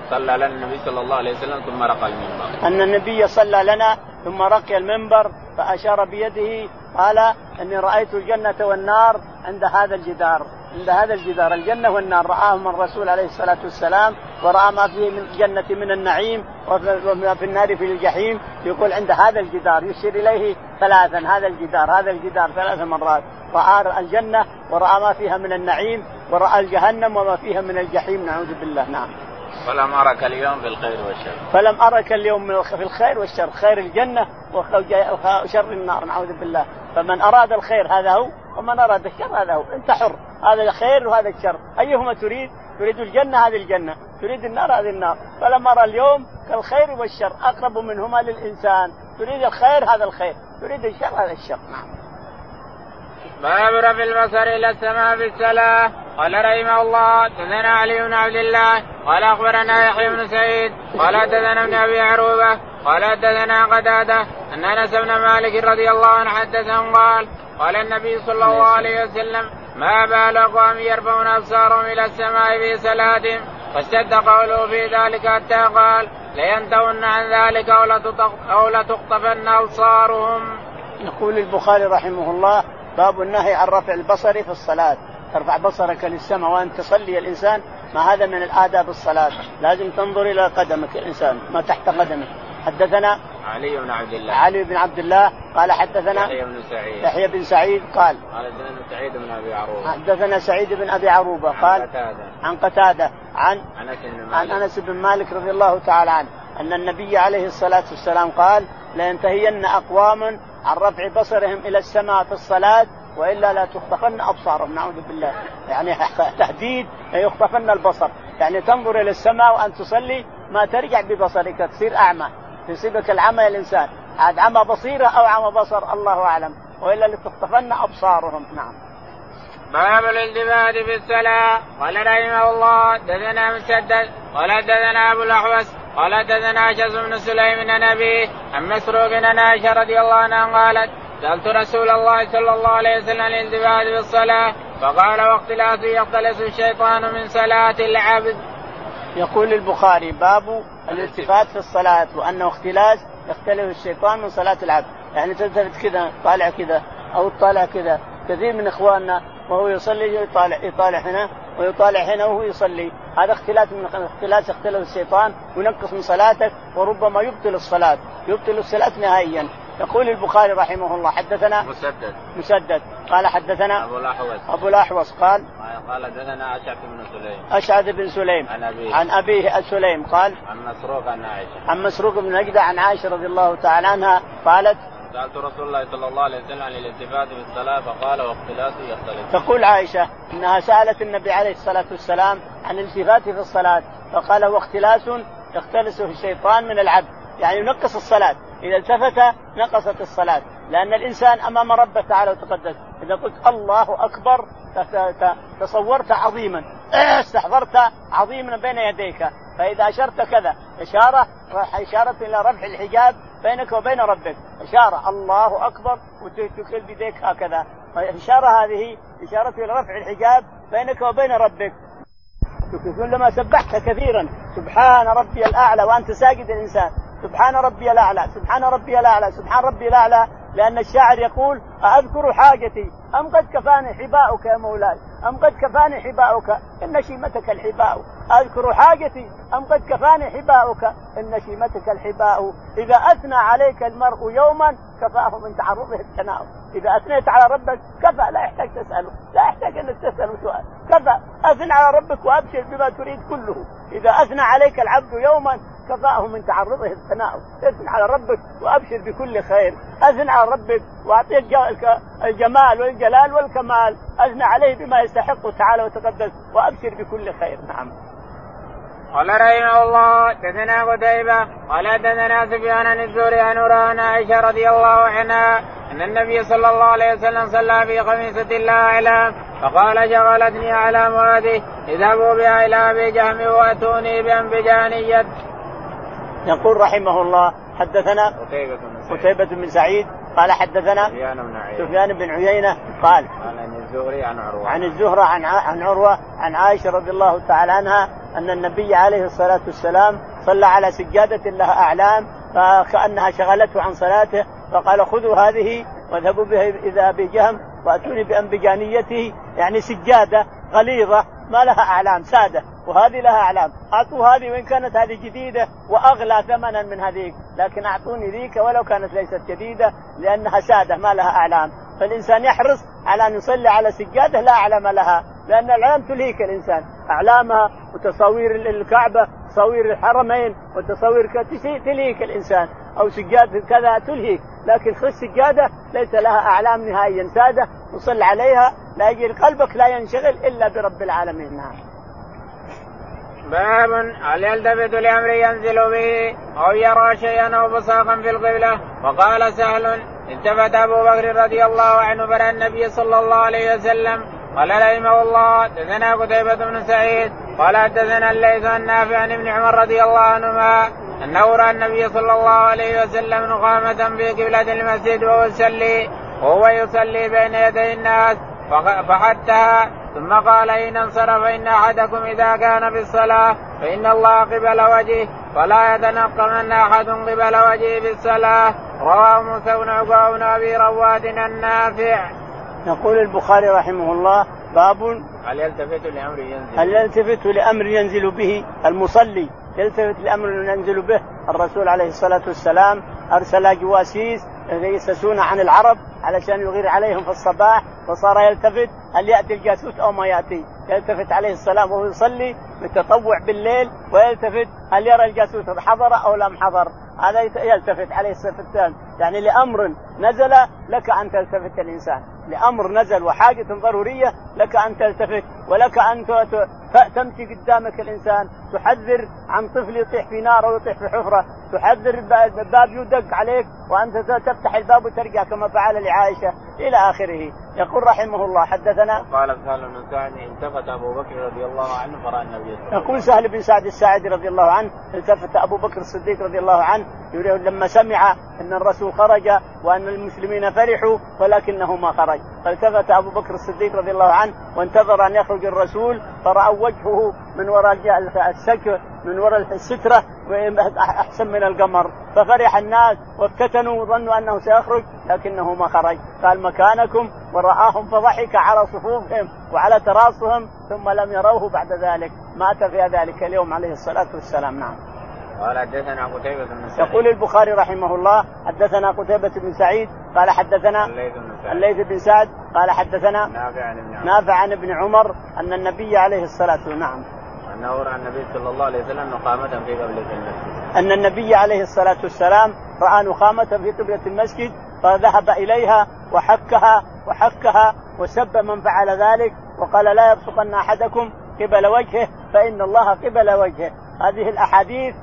صلى لنا النبي صلى الله عليه وسلم ثم رقى المنبر. أن النبي صلى لنا ثم رقي المنبر فأشار بيده قال إني رأيت الجنة والنار عند هذا الجدار عند هذا الجدار الجنة والنار. راهم الرسول عليه الصلاة والسلام ورأى ما فيه من الجنه من النعيم وما في النار في الجحيم يقول عند هذا الجدار يشير إليه ثلاثا هذا الجدار هذا الجدار ثلاث مرات. راى الجنة ورأى ما فيها من النعيم ورأى الجهنم وما فيها من الجحيم نعوذ بالله نعم. ولم أرك اليوم في الخير والشر. فلم أرك اليوم من الخ- في الخير والشر. خير الجنة وشر النار. نعوذ بالله. فمن أراد الخير هذا هو ومن أراد الشر هذا هو. أنت حر. هذا الخير وهذا الشر. أيهما تريد؟ تريد الجنة هذه الجنة. تريد النار هذه النار. فلم أرى اليوم كالخير والشر. أقرب منهما للإنسان. تريد الخير هذا الخير. تريد الشر هذا الشر. نعم. باب رفع البصر إلى السماء في الصلاه قال رحمه الله حدثنا علي بن عبد الله قال أخبرنا يحيى بن سعيد قال حدثنا ابن أبي عروبة قال حدثنا قتادة أن أنس بن مالك رضي الله عنه حدثهم قال قال النبي صلى الله عليه وسلم ما بال اقوام يرفعون أبصارهم إلى السماء في صلاتهم فاشتد قوله في ذلك حتى قال لينتهن عن ذلك أو لتخطفن أبصارهم. يقول البخاري رحمه الله باب النهي عن رفع البصر في الصلاة. ترفع بصرك للسماء وأن تصلي الإنسان ما هذا من الآداب الصلاة. لازم تنظر إلى قدمك الإنسان ما تحت قدمك. حدثنا علي بن عبد الله. علي بن عبد الله قال حدثنا يحيى بن سعيد. يحيى بن سعيد قال حدثنا سعيد بن أبي عروبة. حدثنا سعيد بن أبي عروبة قال قتادة. عن قتادة عن أنس بن عن مالك. أنس بن مالك رضي الله تعالى عنه أن النبي عليه الصلاة والسلام قال لينتهين أقوام عن رفع بصرهم إلى السماء في الصلاة وإلا لا تخطفن أبصارهم نعوذ بالله. يعني تهديد يخطفن البصر. يعني تنظر إلى السماء وأن تصلي ما ترجع ببصرك تصير أعمى يصيبك العمى الإنسان. عاد عمى بصيرة أو عمى بصر الله أعلم. وإلا لتخطفن أبصارهم نعم. باب الالتفات في الصلاة. قال رحمه الله دثنا مسدد قال دثنا أبو الأحوص قال دثنا شخص بن سليم عن أبيه عن مسروق عن عائشة رضي الله عنها قالت سألت رسول الله صلى الله عليه وسلم الالتفات في الصلاة فقال واختلاس يختلس الشيطان من صلاة العبد. يقول البخاري باب الالتفات في الصلاة وأنه اختلاس يختلف الشيطان من صلاة العبد، يعني تلتفت كذا طالع كذا أو تطالع كذا، كثير من إخواننا وهو يصلي يطالع يطالع هنا ويطالع هنا وهو يصلي. هذا اختلاف من اختلاس يختلف الشيطان وينقص من صلاتك وربما يبطل الصلاة يبطل الصلاة نهائيا. يقول البخاري رحمه الله حدثنا مسدد. مسدد. قال حدثنا أبو الأحوص. أبو الأحوص قال قال حدثنا أشعث بن سليم. أشعث بن سليم. عن أبيه. عن أبيه سليم قال عن مسروق عن عائشة. عن مسروق بن نجدة عن عائشة رضي الله تعالى عنها قالت سألت رسول الله صلى الله عليه وسلم عن الالتفات في الصلاة فقال واختلاسه يختلف. تقول عائشة أنها سألت النبي عليه الصلاة والسلام عن الالتفات في الصلاة فقال هو اختلاس يختلسه الشيطان من العبد يعني ينقص الصلاة. إذا التفت نقصت الصلاة. لأن الإنسان أمام ربه تعالى وتقدس. إذا قلت الله أكبر تصورت عظيما. استحضرت عظيما بين يديك. فإذا أشرت كذا. إشارة إشارة إلى رفع الحجاب بينك وبين ربك. إشارة الله أكبر وتكل بيديك هكذا. الإشارة هذه إشارة إلى رفع الحجاب بينك وبين ربك. كلما سبحت كثيرا. سبحان ربي الأعلى وأنت ساجد الإنسان. سبحان ربي الأعلى سبحان ربي الأعلى سبحان ربي الأعلى. لأن الشاعر يقول أذكر حاجتي؟ أم قد كفاني حباؤك يا مولاي؟ أم قد كفاني حباؤك؟ إن شيمتك الحباء. أذكر حاجتي؟ أم قد كفاني حباؤك؟ إن شيمتك الحباء. إذا أثنى عليك المرء يوما كفاه من تعرضه التناؤم إذا أثنيت على ربك كفى. لا يحتاج تسأله. لا يحتاج أنك تسأله سؤال. كفى. أثن على ربك وأبشر بما تريد كله. إذا أثنى عليك العبد يوما كفاه من تعرضه التناؤم اثن على ربك وأبشر بكل خير. أثن على ربك وأعطيه الجمال والجلال والكمال. أثنى عليه بما يستحق تعالى وتقدس وأبشر بكل خير. نعم. قال رحمه الله دثنا قتيبة قال دثنا سفيان عن الزهري عن عائشة رضي الله عنها أن النبي صلى الله عليه وسلم صلى في خميسة لا أعلام فقال شغلتني أعلام هذه اذهبوا بها إلى أبي جهم وأتوني بأنبجانية. يقول رحمه الله حدثنا قتيبة بن سعيد. قتيبة بن سعيد قال حدثنا سفيان بن عيينة. سفيان بن عيينة قال عن الزهري عن عروة. عن الزهرة عن عن عروة عن عائشة رضي الله تعالى عنها أن النبي عليه الصلاة والسلام صلى على سجادة لها أعلام فكأنها شغلته عن صلاته فقال خذوا هذه واذهبوا بها إذا أبي جهم وأتوني بأنبجانيته يعني سجادة غليظة ما لها أعلام سادة. وهذه لها أعلام. أعطوا هذه وإن كانت هذه جديدة وأغلى ثمنا من هذيك. لكن أعطوني ذيك ولو كانت ليست جديدة لأنها سادة ما لها أعلام. فالإنسان يحرص على أن يصلي على سجادة لا أعلام لها لأن الأعلام تلهيك الإنسان. أعلامها وتصاوير الكعبة تصاوير الحرمين وتصاوير تلهيك الإنسان. أو سجادة كذا تلهيك. لكن خذ سجادة ليس لها أعلام نهائيا سادة وصل عليها لا يجي قلبك لا ينشغل إلا برب العالمين. نعم. باب هل يلتفت لأمر ينزل به أو يرى شيئا أو بصاقا في القبلة؟ وقال سهل التفت أبو بكر رضي الله عنه فرى النبي صلى الله عليه وسلم قال رحمه الله دثنا قتيبة بن سعيد قال دثنا الليث النافع عن ابن عمر رضي الله عنهما أنه رأى النبي صلى الله عليه وسلم نقامة في قبلة المسجد وهو يصلي وهو يصلي بين يدي الناس فحتها ثم قال إن انصرف إن أحدكم إذا كان في الصلاة فإن الله قبل وجهه فلا يتنقمن أحد قبل وجهه في الصلاة. رواه موسى بن عقبة بن أبي رواد النافع. يقول البخاري رحمه الله باب هل يلتفت لأمر ينزل؟ هل يلتفت لأمر ينزل به المصلي؟ يلتفت لأمر ينزل به. الرسول عليه الصلاة والسلام أرسل جواسيس يجسسون عن العرب علشان يغير عليهم في الصباح فصار يلتفت هل يأتي الجاسوس أو ما يأتي. يلتفت عليه السلام وهو يصلي بالتطوع بالليل ويلتفت هل يرى الجاسوس حضر أو لم حضر. هذا يلتفت عليه السلام يعني لأمر نزل لك أن تلتفت الانسان لأمر نزل وحاجة ضرورية لك أن تلتفت ولك أن تمشي قدامك الإنسان. تحذر عن طفل يطيح في نار أو يطيح في حفرة. تحذر باب يدق عليك وأنت تفتح الباب وترجع كما فعل لعائشة. إلى آخره. يقول رحمه الله حدثنا قال سهل بن سعد التفت أبو بكر رضي الله عنه فرأى النبي صلى الله عليه وسلم. يقول سهل بن سعد الساعدي رضي الله عنه التفت أبو بكر الصديق رضي الله عنه لما سمع أن الرسول خرج وأن المسلمين فرحوا ولكنه ما خرج. فالتفت أبو بكر الصديق رضي الله عنه وانتظر أن يخرج الرسول فراوا وجهه من وراء السك من وراء السترة احسن من القمر. ففرح الناس وافتتنوا وظنوا أنه سيخرج لكنه ما خرج. قال مكانكم ورآهم فضحك على صفوفهم وعلى تراصهم ثم لم يروه بعد ذلك. مات في ذلك اليوم عليه الصلاة والسلام. نعم. قال حدثنا قتيبة بن سعيد. يقول البخاري رحمه الله حدثنا قتيبة بن سعيد قال حدثنا الليث بن سعد قال حدثنا نافع عن ابن عمر. نافع عن ابن عمر أن النبي عليه الصلاة والسلام. نعم. انه راى النبي صلى الله عليه وسلم نقامة في قبلة المسجد أن النبي عليه الصلاة والسلام رأى نخامه في قبلة المسجد فذهب إليها وحكها وحكها وسب من فعل ذلك وقال لا يبصقن أحدكم قبل وجهه فإن الله قبل وجهه. هذه الأحاديث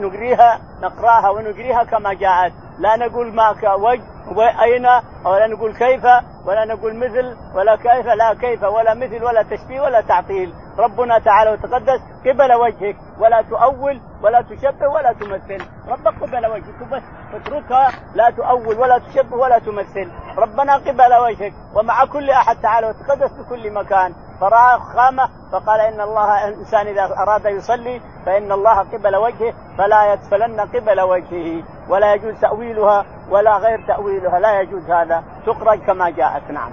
نقريها نقرأها ونقريها كما جاءت. لا نقول ما وجه وأين؟ ولا نقول كيف ولا نقول مثل ولا كيف لا كيف ولا مثل ولا تشبيه ولا تعطيل. ربنا تعالى وتقدس قبل وجهك ولا تؤول ولا تشبه ولا تمثل. ربك قبل وجهك بس اتركها لا تؤول ولا تشبه ولا تمثل. ربنا قبل وجهك ومع كل أحد تعالى وتقدس في كل مكان. فراى خامة فقال إن الله الانسان إذا أراد يصلي فإن الله قبل وجهه فلا يدفلن قبل وجهه ولا يجوز تأويلها. ولا غير تأويلها لا يجوز هذا تخرج كما جاءت نعم.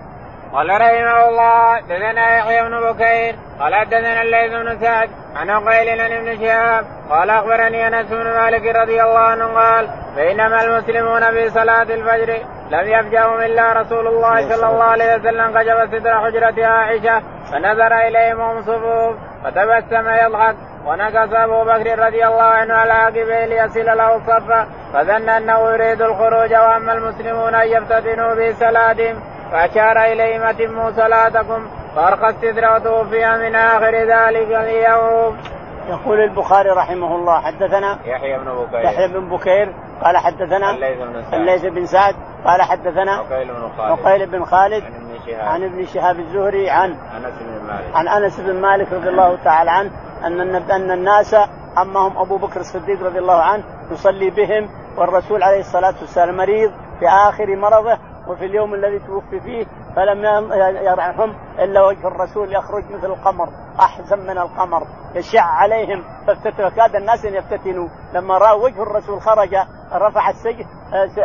قال رحمه الله دثنا يحيى بن بكير قال دثنا الليث بن سعد عن عقيل عن ابن شهاب قال أخبرني أنس بن مالك رضي الله عنه قال بينما المسلمون في صلاة الفجر لم يفجأهم إلا رسول الله صلى الله عليه وسلم كشف ستر حجرة عائشة فنظر إليهم وهم صفوف فتبسم يضحك ونكص أبو بكر رضي الله عنه على عقبه ليصل له الصف فظن أنه يريد الخروج وأما المسلمون أن يفتتنوا بصلاتهم فأشار اليهم اتموا صلاتكم فأرقى الستر وتوفي من آخر ذلك اليوم. يقول البخاري رحمه الله حدثنا يحيى بن بكير. يحيى بن بكير قال حدثنا الليث بن سعد. الليث بن سعد قال حدثنا عقيل بن خالد. عقيل بن خالد عن ابن شهاب. عن ابن شهاب الزهري عن أنس بن مالك. عن أنس بن مالك رضي الله تعالى عنه أن أن الناس أمهم أبو بكر الصديق رضي الله عنه يصلي بهم والرسول عليه الصلاة والسلام مريض في آخر مرضه وفي اليوم الذي توفي فيه فلم يرعهم إلا وجه الرسول يخرج مثل القمر احسن من القمر يشع عليهم فافتتنوا كاد الناس أن يفتتنوا. لما راوا وجه الرسول خرج رفع السجن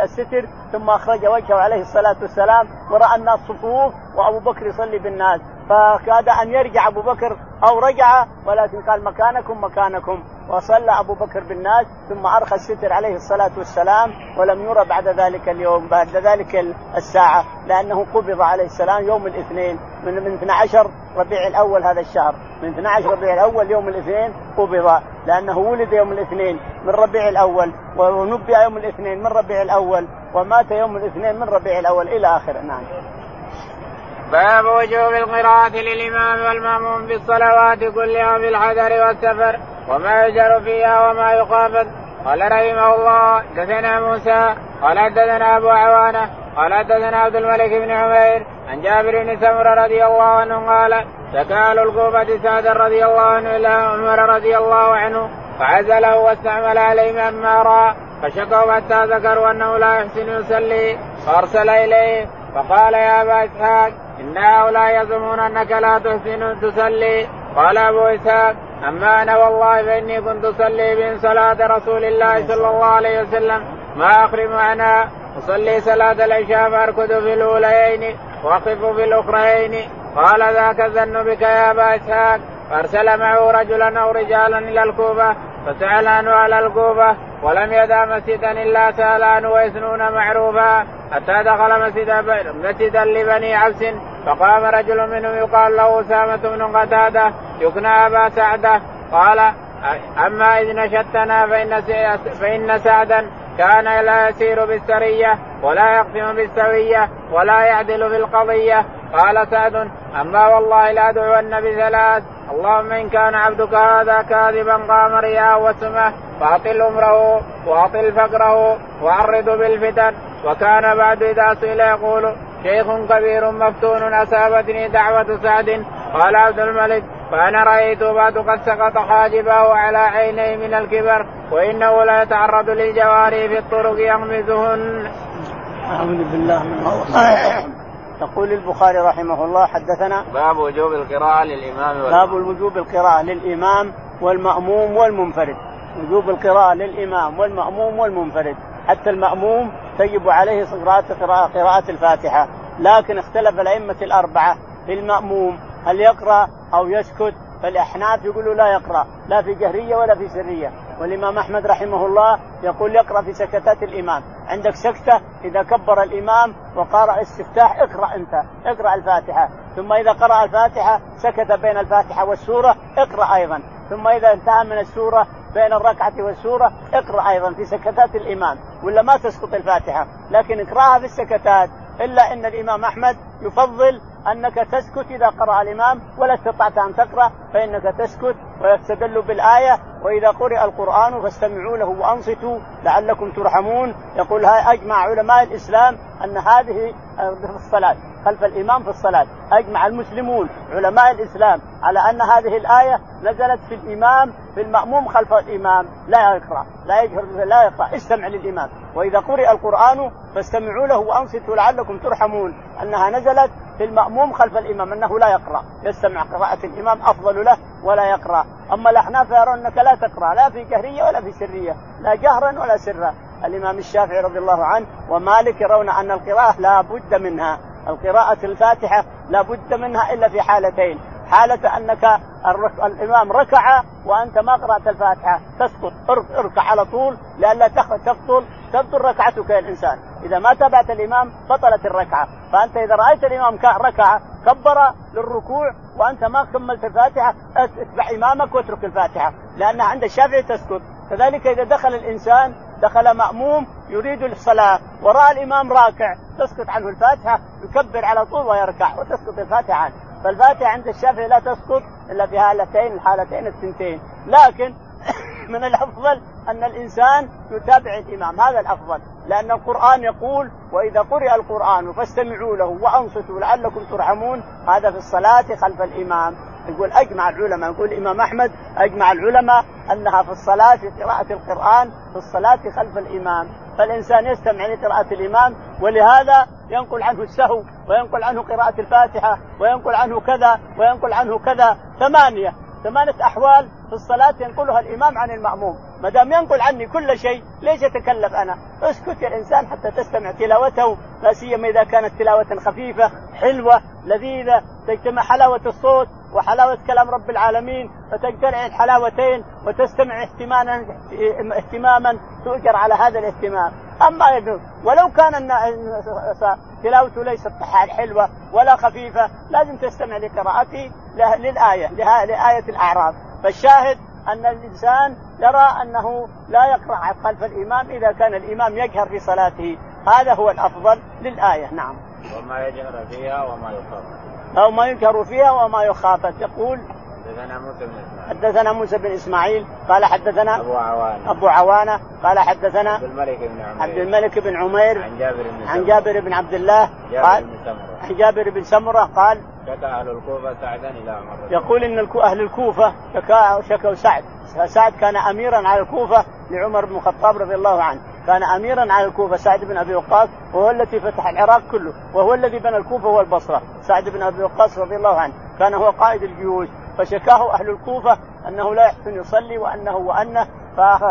الستر ثم أخرج وجهه عليه الصلاة والسلام ورأى الناس صفوف وأبو بكر يصلي بالناس. فكاد أن يرجع أبو بكر أو رجع ولكن قال مكانكم مكانكم. وصلى أبو بكر بالناس ثم أرخى الستر عليه الصلاة والسلام ولم يرى بعد ذلك اليوم بعد ذلك الساعة لأنه قبض عليه السلام يوم الاثنين. من من 12 ربيع الأول هذا الشهر. من 12 ربيع الأول يوم الاثنين قبض لأنه ولد يوم الاثنين من ربيع الأول ونبئ يوم الاثنين من ربيع الأول ومات يوم الاثنين من ربيع الأول إلى اخره نعم. باب وجوب القراءة للإمام والمأموم في الصلوات كلها في الحذر والسفر وما يجر فيها وما يخافت قال رحمه الله دثنا موسى قال حدثنا أبو عوانة قال حدثنا عبد الملك بن عمير عن جابر بن سمرة رضي الله عنه قال شكا أهل الكوفة سعد رضي الله عنه إلى عمر رضي الله عنه فعزله واستعمل عليه مما رأى فشكوا حتى ذكروا أنه لا يحسن يصلي فأرسل إليه فقال يا أبا إسحاق إن هؤلاء يزعمون أنك لا تحسن تصلي. قال أبو إسحاق أما أنا والله فإني كنت أصلي بهم صلاة رسول الله صلى الله عليه وسلم. ما أخرم عنها أصلي صلاة العشاء فأركض في الأوليين وأقف في الأخرين قال ذاك الظن بك يا أبا إسحاق. فأرسل معه رجلا أو رجالا إلى الكوفة فسأل عنه على الكوفة ولم يدع مسجدا إلا سأل عنه ويثنون معروفا. حتى دخل مسجد مسجدا لبني عبس فقام رجل منهم يقال له أسامة بن قتادة يكنى أبا سعدة. قال أما إذ نشدتنا فإن فإن سعدا كان لا يسير بالسرية ولا يقسم بالسوية ولا يعدل بالقضية. قال سعد أما والله لا ادعون بثلاث اللهم إن كان عبدك هذا كاذبا قام رياء وسمه فأطل امره وأطل فقره وعرض بالفتن وكان بعد إذا سئل يقول شيخ كبير مفتون اصابتني دعوة سعد قال عبد الملك فأنا رأيت بعد قد سقط حاجبه على عينيه من الكبر وإنه لا يتعرض للجواري في الطرق يغمزهن. أعوذ بالله من يقول البخاري رحمه الله حدثنا باب وجوب القراءة للإمام باب وجوب القراءة للإمام والمأموم والمنفرد. وجوب القراءة للإمام والمأموم والمنفرد. حتى المأموم تجب عليه قراءة قراءة الفاتحة. لكن اختلف الأئمة الأربعة في المأموم. هل يقرأ أو يسكت؟ فالأحناف يقولوا لا يقرأ لا في جهرية ولا في سرية. والإمام أحمد رحمه الله يقول يقرأ في سكتات الإمام. عندك سكتة إذا كبر الإمام وقرأ الاستفتاح اقرأ أنت اقرأ الفاتحة. ثم إذا قرأ الفاتحة سكت بين الفاتحة والسورة اقرأ أيضا. ثم إذا انتهى من السورة بين الركعة والسورة اقرأ أيضا في سكتات الإمام. ولا ما تسقط الفاتحة لكن اقرأها في السكتات. إلا أن الإمام أحمد يفضل أنك تسكت إذا قرأ الإمام ولا استطعت أن تقرأ فإنك تسكت ويستدل بالآية. وإذا قرئ القرآن فاستمعوا له وأنصتوا لعلكم ترحمون. يقول هاي أجمع علماء الإسلام أن هذه في الصلاة خلف الإمام في الصلاة أجمع المسلمون علماء الإسلام. على أن هذه الآية نزلت في الإمام في المأموم خلف الإمام. لا يقرأ لا يجهر لا يقرأ استمع للإمام. وإذا قرئ القرآن فاستمعوا له وأنصتوا لعلكم ترحمون أنها نزلت في المأموم خلف الإمام أنه لا يقرأ. يستمع قراءة الإمام أفضل له ولا يقرأ. أما الأحناف يرون أنك لا تقرأ لا في جهرية ولا في سرية لا جهرا ولا سرا. الإمام الشافعي رضي الله عنه ومالك يرون أن القراءة لا بد منها. القراءة الفاتحة لا بد منها إلا في حالتين. حالة أنك الإمام ركع وأنت ما قرأت الفاتحة. تسقط اركع على طول لئلا تبطل تبطل ركعتك يا الإنسان. إذا ما تابعت الإمام بطلت الركعة. فأنت إذا رأيت الإمام ركع كبر للركوع وأنت ما كملت الفاتحة اتبع إمامك واترك الفاتحة. لأنها عند الشافعي تسقط كذلك إذا دخل الإنسان دخل مأموم يريد الصلاة ورأى الإمام راكع تسقط عنه الفاتحة يكبر على طول ويركع وتسقط الفاتحة عنه. فالفاتحة عند الشافعي لا تسقط إلا في هالتين الحالتين الثنتين. لكن من الأفضل أن الإنسان يتابع الإمام هذا الأفضل. لأن القرآن يقول وإذا قرئ القرآن فاستمعوا له وأنصتوا لعلكم ترحمون هذا في الصلاة خلف الإمام. يقول أجمع العلماء يقول الإمام أحمد أجمع العلماء أنها في الصلاة في قراءة القرآن في الصلاة خلف الإمام. فالإنسان يستمع لقراءة الإمام ولهذا ينقل عنه السهو وينقل عنه قراءة الفاتحة وينقل عنه كذا وينقل عنه كذا. ثمانية ثمانية أحوال في الصلاة ينقلها الإمام عن المأموم. ما دام ينقل عني كل شيء ليش يتكلف أنا؟ اسكت يا الإنسان حتى تستمع تلاوته لا سيما إذا كانت تلاوة خفيفة حلوة لذيذة. تجتمع حلاوة الصوت وحلاوة كلام رب العالمين فتجتمع الحلاوتين وتستمع اهتماما اهتماما تؤجر على هذا الاهتمام. اما ولو كان تلاوته ليست حلوة ولا خفيفة لازم تستمع لقراءته للآية لآية الاعراض فالشاهد أن الإنسان يرى أنه لا يقرأ خلف الإمام إذا كان الإمام يجهر في صلاته. هذا هو الأفضل للآية. نعم. وما يجهر فيها وما يخاف. أو ما يجهر فيها وما يخافت يقول حدثنا موسى بن إسماعيل. حدثنا موسى بن إسماعيل قال حدثنا أبو عوانة. أبو عوانة قال حدثنا عبد الملك بن عمير. عبد الملك بن عمير عن جابر بن عن جابر بن عبد الله قال عن جابر بن سمرة قال شكا أهل الكوفة سعدا إلى عمر يقول إن أهل الكوفة شكا شكوا سعد. سعد كان اميرا على الكوفة لعمر بن الخطاب رضي الله عنه. كان اميرا على الكوفة سعد بن أبي وقاص وهو الذي فتح العراق كله وهو الذي بنى الكوفة والبصرة. سعد بن أبي وقاص رضي الله عنه. كان هو قائد الجيوش. فشكاه أهل الكوفة أنه لا يحسن يصلي وأنه وأنه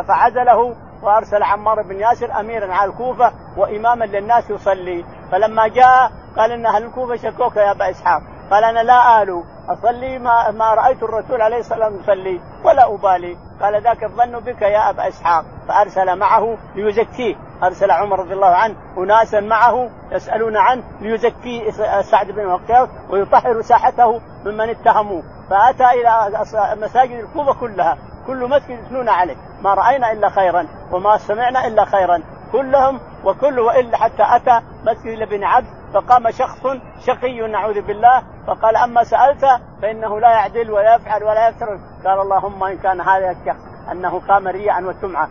فعزله وأرسل عمار بن ياسر اميرا على الكوفة واماما للناس يصلي. فلما جاء قال إن أهل الكوفة شكوك يا أبا إسحاق. قال أنا لا آل أصلي ما, ما رأيت الرسول عليه الصلاة والسلام يصلي ولا أبالي. قال ذاك الظن بك يا أبا إسحاق. فأرسل معه ليزكيه. أرسل عمر رضي الله عنه اناسا معه يسألون عنه ليزكي سعد بن وقاص ويطهر ساحته ممن اتهموه. فأتى إلى مساجد الكوفة كلها. كل مسجد يثنون عليه. ما رأينا إلا خيرا وما سمعنا إلا خيرا. كلهم وكل وإلا حتى أتى مسجد بن عبد فقام شخص شقي نعوذ بالله فقال أما سألت فإنه لا يعدل ولا يفعل ولا يفعل قال اللهم إن كان هذا الشخص أنه قام رياء وسمعه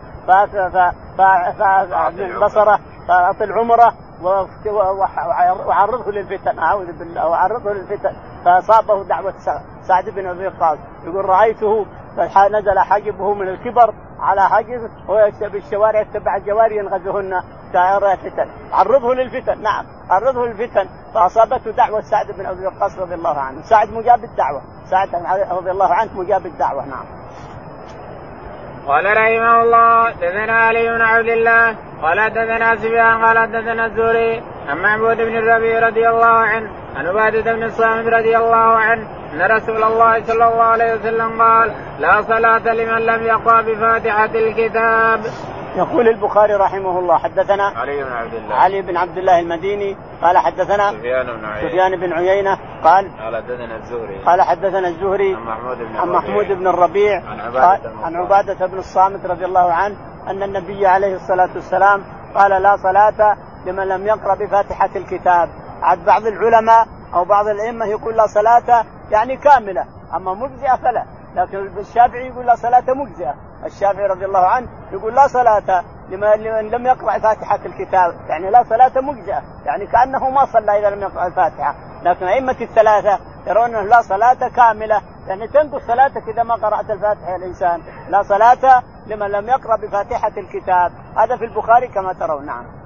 بصره فاطل عمره وعرضه للفتن أعوذ بالله وعرضه للفتن. فأصابه دعوة سعد بن أبي وقاص. يقول رأيته نزل حاجبه من الكبر على حاجب ويكتب الشوارع يتبع الجواري ينغزهن دائرة الفتن. عرضه للفتن نعم عرضه للفتن. فأصابته دعوة سعد بن أبي وقاص رضي الله عنه. سعد مجاب الدعوة. سعد رضي الله عنه مجاب الدعوة نعم. قال رحمه الله دثنا علي بن عبد الله قال دثنا سفيان قال دثنا الزهري عن معبود بن الربيع رضي الله عنه عن عبادة بن الصامت رضي الله عنه أن رسول الله صلى الله عليه وسلم قال لا صلاة لمن لم يقرأ بفاتحة الكتاب. يقول البخاري رحمه الله حدثنا علي بن عبد الله. علي بن عبد الله المديني قال حدثنا سفيان بن عيينة. سفيان بن عيينة قال قال حدثنا الزهري. قال حدثنا الزهري عن محمود بن عن محمود بن الربيع. عن عبادة عن عبادة بن الصامت رضي الله عنه أن النبي عليه الصلاة والسلام قال لا صلاة لمن لم يقرأ بفاتحة الكتاب. عاد بعض العلماء أو بعض الأئمة يقول لا صلاة يعني كاملة أما مجزئة فلا. لكن الشافعي يقول لا صلاة مجزئة. الشافعي رضي الله عنه يقول لا صلاة لمن لم يقرأ فاتحة الكتاب. يعني لا صلاة مجزئة. يعني كأنه ما صلى إذا لم يقرأ الفاتحة. لكن أئمة الثلاثة يرون أنه لا صلاة كاملة. يعني تنقص صلاتك إذا ما قرأت الفاتحة الإنسان. لا صلاة لمن لم يقرأ بفاتحة الكتاب. هذا في البخاري كما ترون. نعم.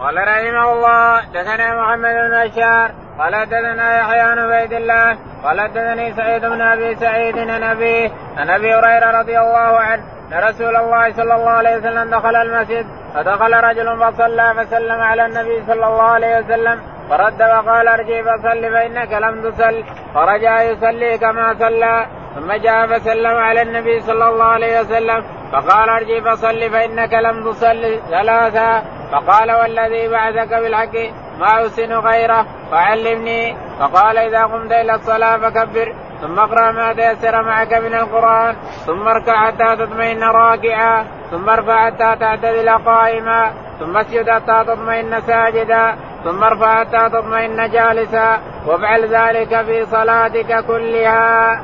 قال رحمه الله دثنا محمد بن بشار قال دثنا يحيى بن عبيد الله قال دثني سعيد بن أبي سعيد عن أبيه عن أبي هريرة رضي الله عنه أن رسول الله صلى الله عليه وسلم دخل المسجد فدخل رجل فصلى فسلم على النبي صلى الله عليه وسلم فرد وقال ارجع فصل فإنك لم تصل فرجع يصلي كما صلى ثم جاء فسلم على النبي صلى الله عليه وسلم فقال ارجع فصل فإنك لم تصل ثلاثا فقال والذي بعثك بالحق ما أحسن غيره؟ فعلمني. فقال إذا قمت إلى الصلاة فكبر ثم اقرأ ما تيسر معك من القرآن ثم اركع حتى تطمئن راكعا ثم ارفع حتى تعتدل قائما ثم اسجد حتى تطمئن ساجدا ثم ارفع حتى تطمئن جالسا. وافعل ذلك في صلاتك كلها.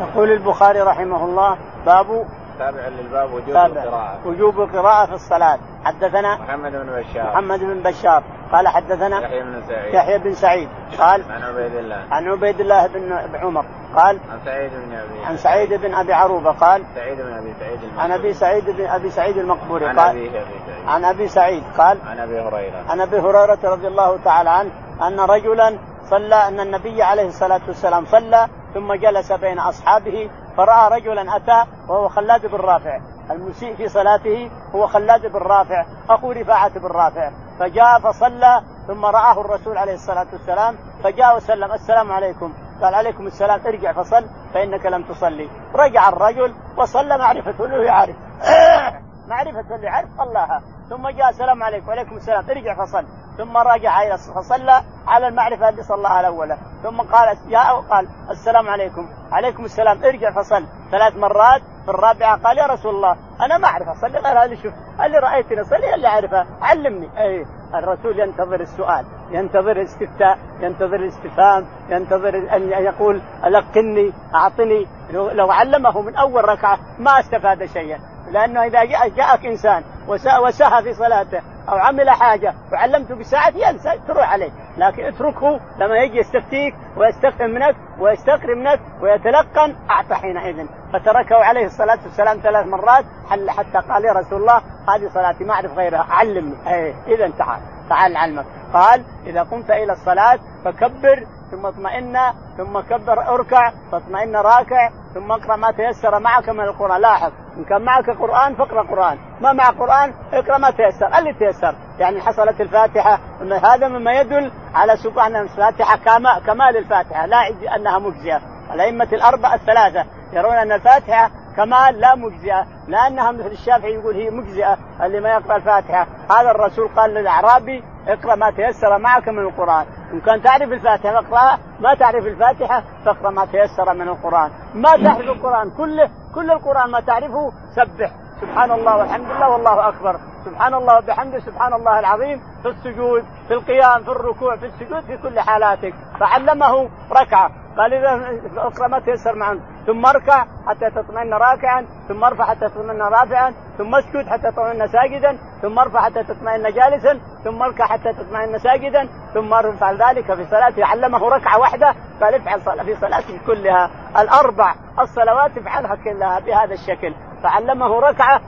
يقول البخاري رحمه الله باب تابع للباب وجوب القراءة. وجوب القراءة في الصلاة. حدثنا محمد بن بشار. محمد بن بشار. قال حدثنا يحيى بن سعيد. يحيى بن سعيد. قال عن عبيد الله. عن عبيد الله بن عمر. قال عن سعيد بن أبي عن سعيد بن أبي عروبة. قال سعيد بن أبي سعيد المقبوري. عن أبي سعيد بن أبي سعيد المقبوري. عن قال أبي سعيد. عن أبي سعيد. قال عن أبي هريرة. عن أبي هريرة رضي الله تعالى عنه أن رجلا صلى أن النبي عليه الصلاة والسلام صلى ثم جلس بين أصحابه فرأى رجلا أتى وهو خلاد بن رافع. المسيء في صلاته هو خلاد بن رافع. أخو رفاعة بن رافع. فجاء فصلى ثم رآه الرسول عليه الصلاة والسلام. فجاء وسلم السلام عليكم. قال عليكم السلام ارجع فصل فإنك لم تصلي. رجع الرجل وصلى معرفة له يعرف. معرفة اللي يعرف صلاها ثم جاء السلام عليكم. وعليكم السلام. ارجع فصل. ثم رجع فصلى على المعرفة اللي صلاها الأولى ثم قال جاء وقال السلام عليكم. عليكم السلام. ارجع فصل. ثلاث مرات. في الرابعة قال يا رسول الله أنا ما أعرف أصلي غير هذا شوف اللي رأيتني أصلي اللي أعرفه. علمني. أي الرسول ينتظر السؤال. ينتظر الاستفتاء. ينتظر الاستفهام. ينتظر أن يقول ألقني أعطني. لو علمه من أول ركعة ما استفاد شيئا. لأنه إذا جاءك إنسان وسهى في صلاته أو عمل حاجة وعلمته بساعة ينسى تروح عليه. لكن اتركه لما يجي يستفتيك ويستفهم منك ويستقري منك ويتلقن أعطى حينئذ. فتركه عليه الصلاة والسلام ثلاث مرات حتى قال يا رسول الله هذه صلاتي ما أعرف غيرها. علمني. إيه إذا تعال تعال علمك قال إذا قمت إلى الصلاة فكبر ثم اطمئن ثم كبر اركع فاطمئن راكع ثم اقرأ ما تيسر معك من القرآن. لاحظ إن كان معك قرآن فاقرأ قرآن ما مع قرآن اقرأ ما تيسر. اللي تيسر يعني حصلت الفاتحة. هذا مما يدل على سبحان الفاتحة كمال الفاتحة لا أنها مجزية. الأئمة الأربعة الثلاثة يرون أن الفاتحة كمال لا مجزئة لأنها مثل الشافعي يقول هي مجزئة اللي ما يقرأ الفاتحة. هذا الرسول قال للأعرابي اقرأ ما تيسر معك من القرآن. إن كان تعرف الفاتحة فاقرأها ما تعرف الفاتحة فاقرأ ما تيسر من القرآن. ما تعرف القرآن كله كل القرآن ما تعرفه سبح. سبحان الله والحمد لله والله أكبر. سبحان الله وبحمده سبحان الله العظيم. في السجود في القيام في الركوع في السجود في كل حالاتك. فعلمه ركعة. قال إذا اقرأ ما تيسر معنا ثم اركع حتى تطمئن راكعا ثم ارفع حتى تطمئن رافعا ثم اسجد حتى تطمئن ساجدا ثم ارفع حتى تطمئن جالسا ثم اركع حتى تطمئن ساجدا ثم افعل ذلك في صلاته. علمه ركعة واحدة قال افعل في صلاتك كلها. الأربع الصلوات افعلها كلها بهذا الشكل. فعلمه ركعة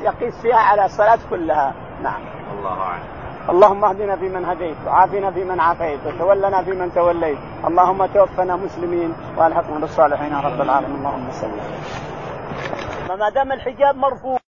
يقيس فيها على الصلاة كلها. نعم. الله أعلم. اللهم اهدنا فيمن هديت وعافنا فيمن عافيت وتولنا فيمن توليت. اللهم توفنا مسلمين وألحقنا بالصالحين يا رب العالمين. اللهم صل ما دام الحجاب مرفوع